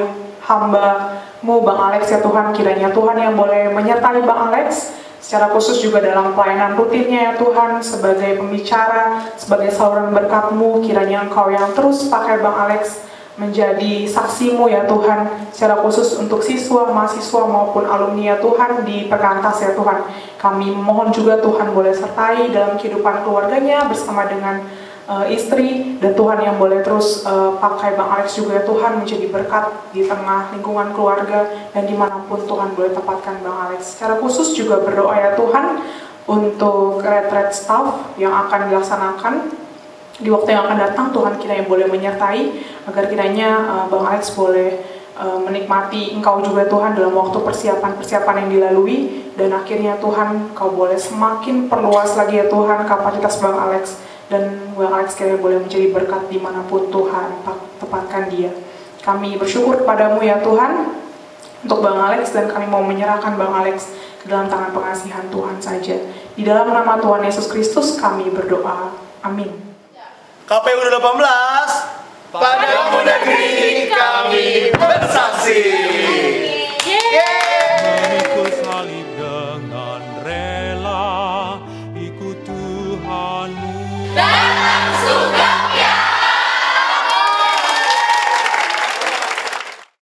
hamba-Mu Bang Alex ya Tuhan kiranya Tuhan yang boleh menyertai Bang Alex. Secara khusus juga dalam pelayanan rutinnya ya Tuhan sebagai pembicara, sebagai saluran berkat-Mu kiranya Engkau yang terus pakai Bang Alex menjadi saksimu ya Tuhan. Secara khusus untuk siswa, mahasiswa maupun alumni ya Tuhan di Perkantas ya Tuhan. Kami mohon juga Tuhan boleh sertai dalam kehidupan keluarganya bersama dengan uh, istri dan Tuhan yang boleh terus uh, pakai Bang Alex juga. Ya Tuhan menjadi berkat di tengah lingkungan keluarga dan di mana pun Tuhan boleh tempatkan Bang Alex. Secara khusus juga berdoa ya Tuhan untuk retret staff yang akan dilaksanakan. Di waktu yang akan datang Tuhan kiranya boleh menyertai agar kiranya uh, Bang Alex boleh menikmati Engkau juga Tuhan dalam waktu persiapan-persiapan yang dilalui. Dan akhirnya Tuhan Kau boleh semakin perluas lagi ya Tuhan kapasitas Bang Alex dan Bang Alex kiranya boleh menjadi berkat di mana pun Tuhan tempatkan dia. Kami bersyukur kepadamu ya Tuhan untuk Bang Alex dan kami mau menyerahkan Bang Alex ke dalam tangan pengasihan Tuhan saja. Di dalam nama Tuhan Yesus Kristus kami berdoa. Amin. KPU 18 Padamu negeri kami bersaksi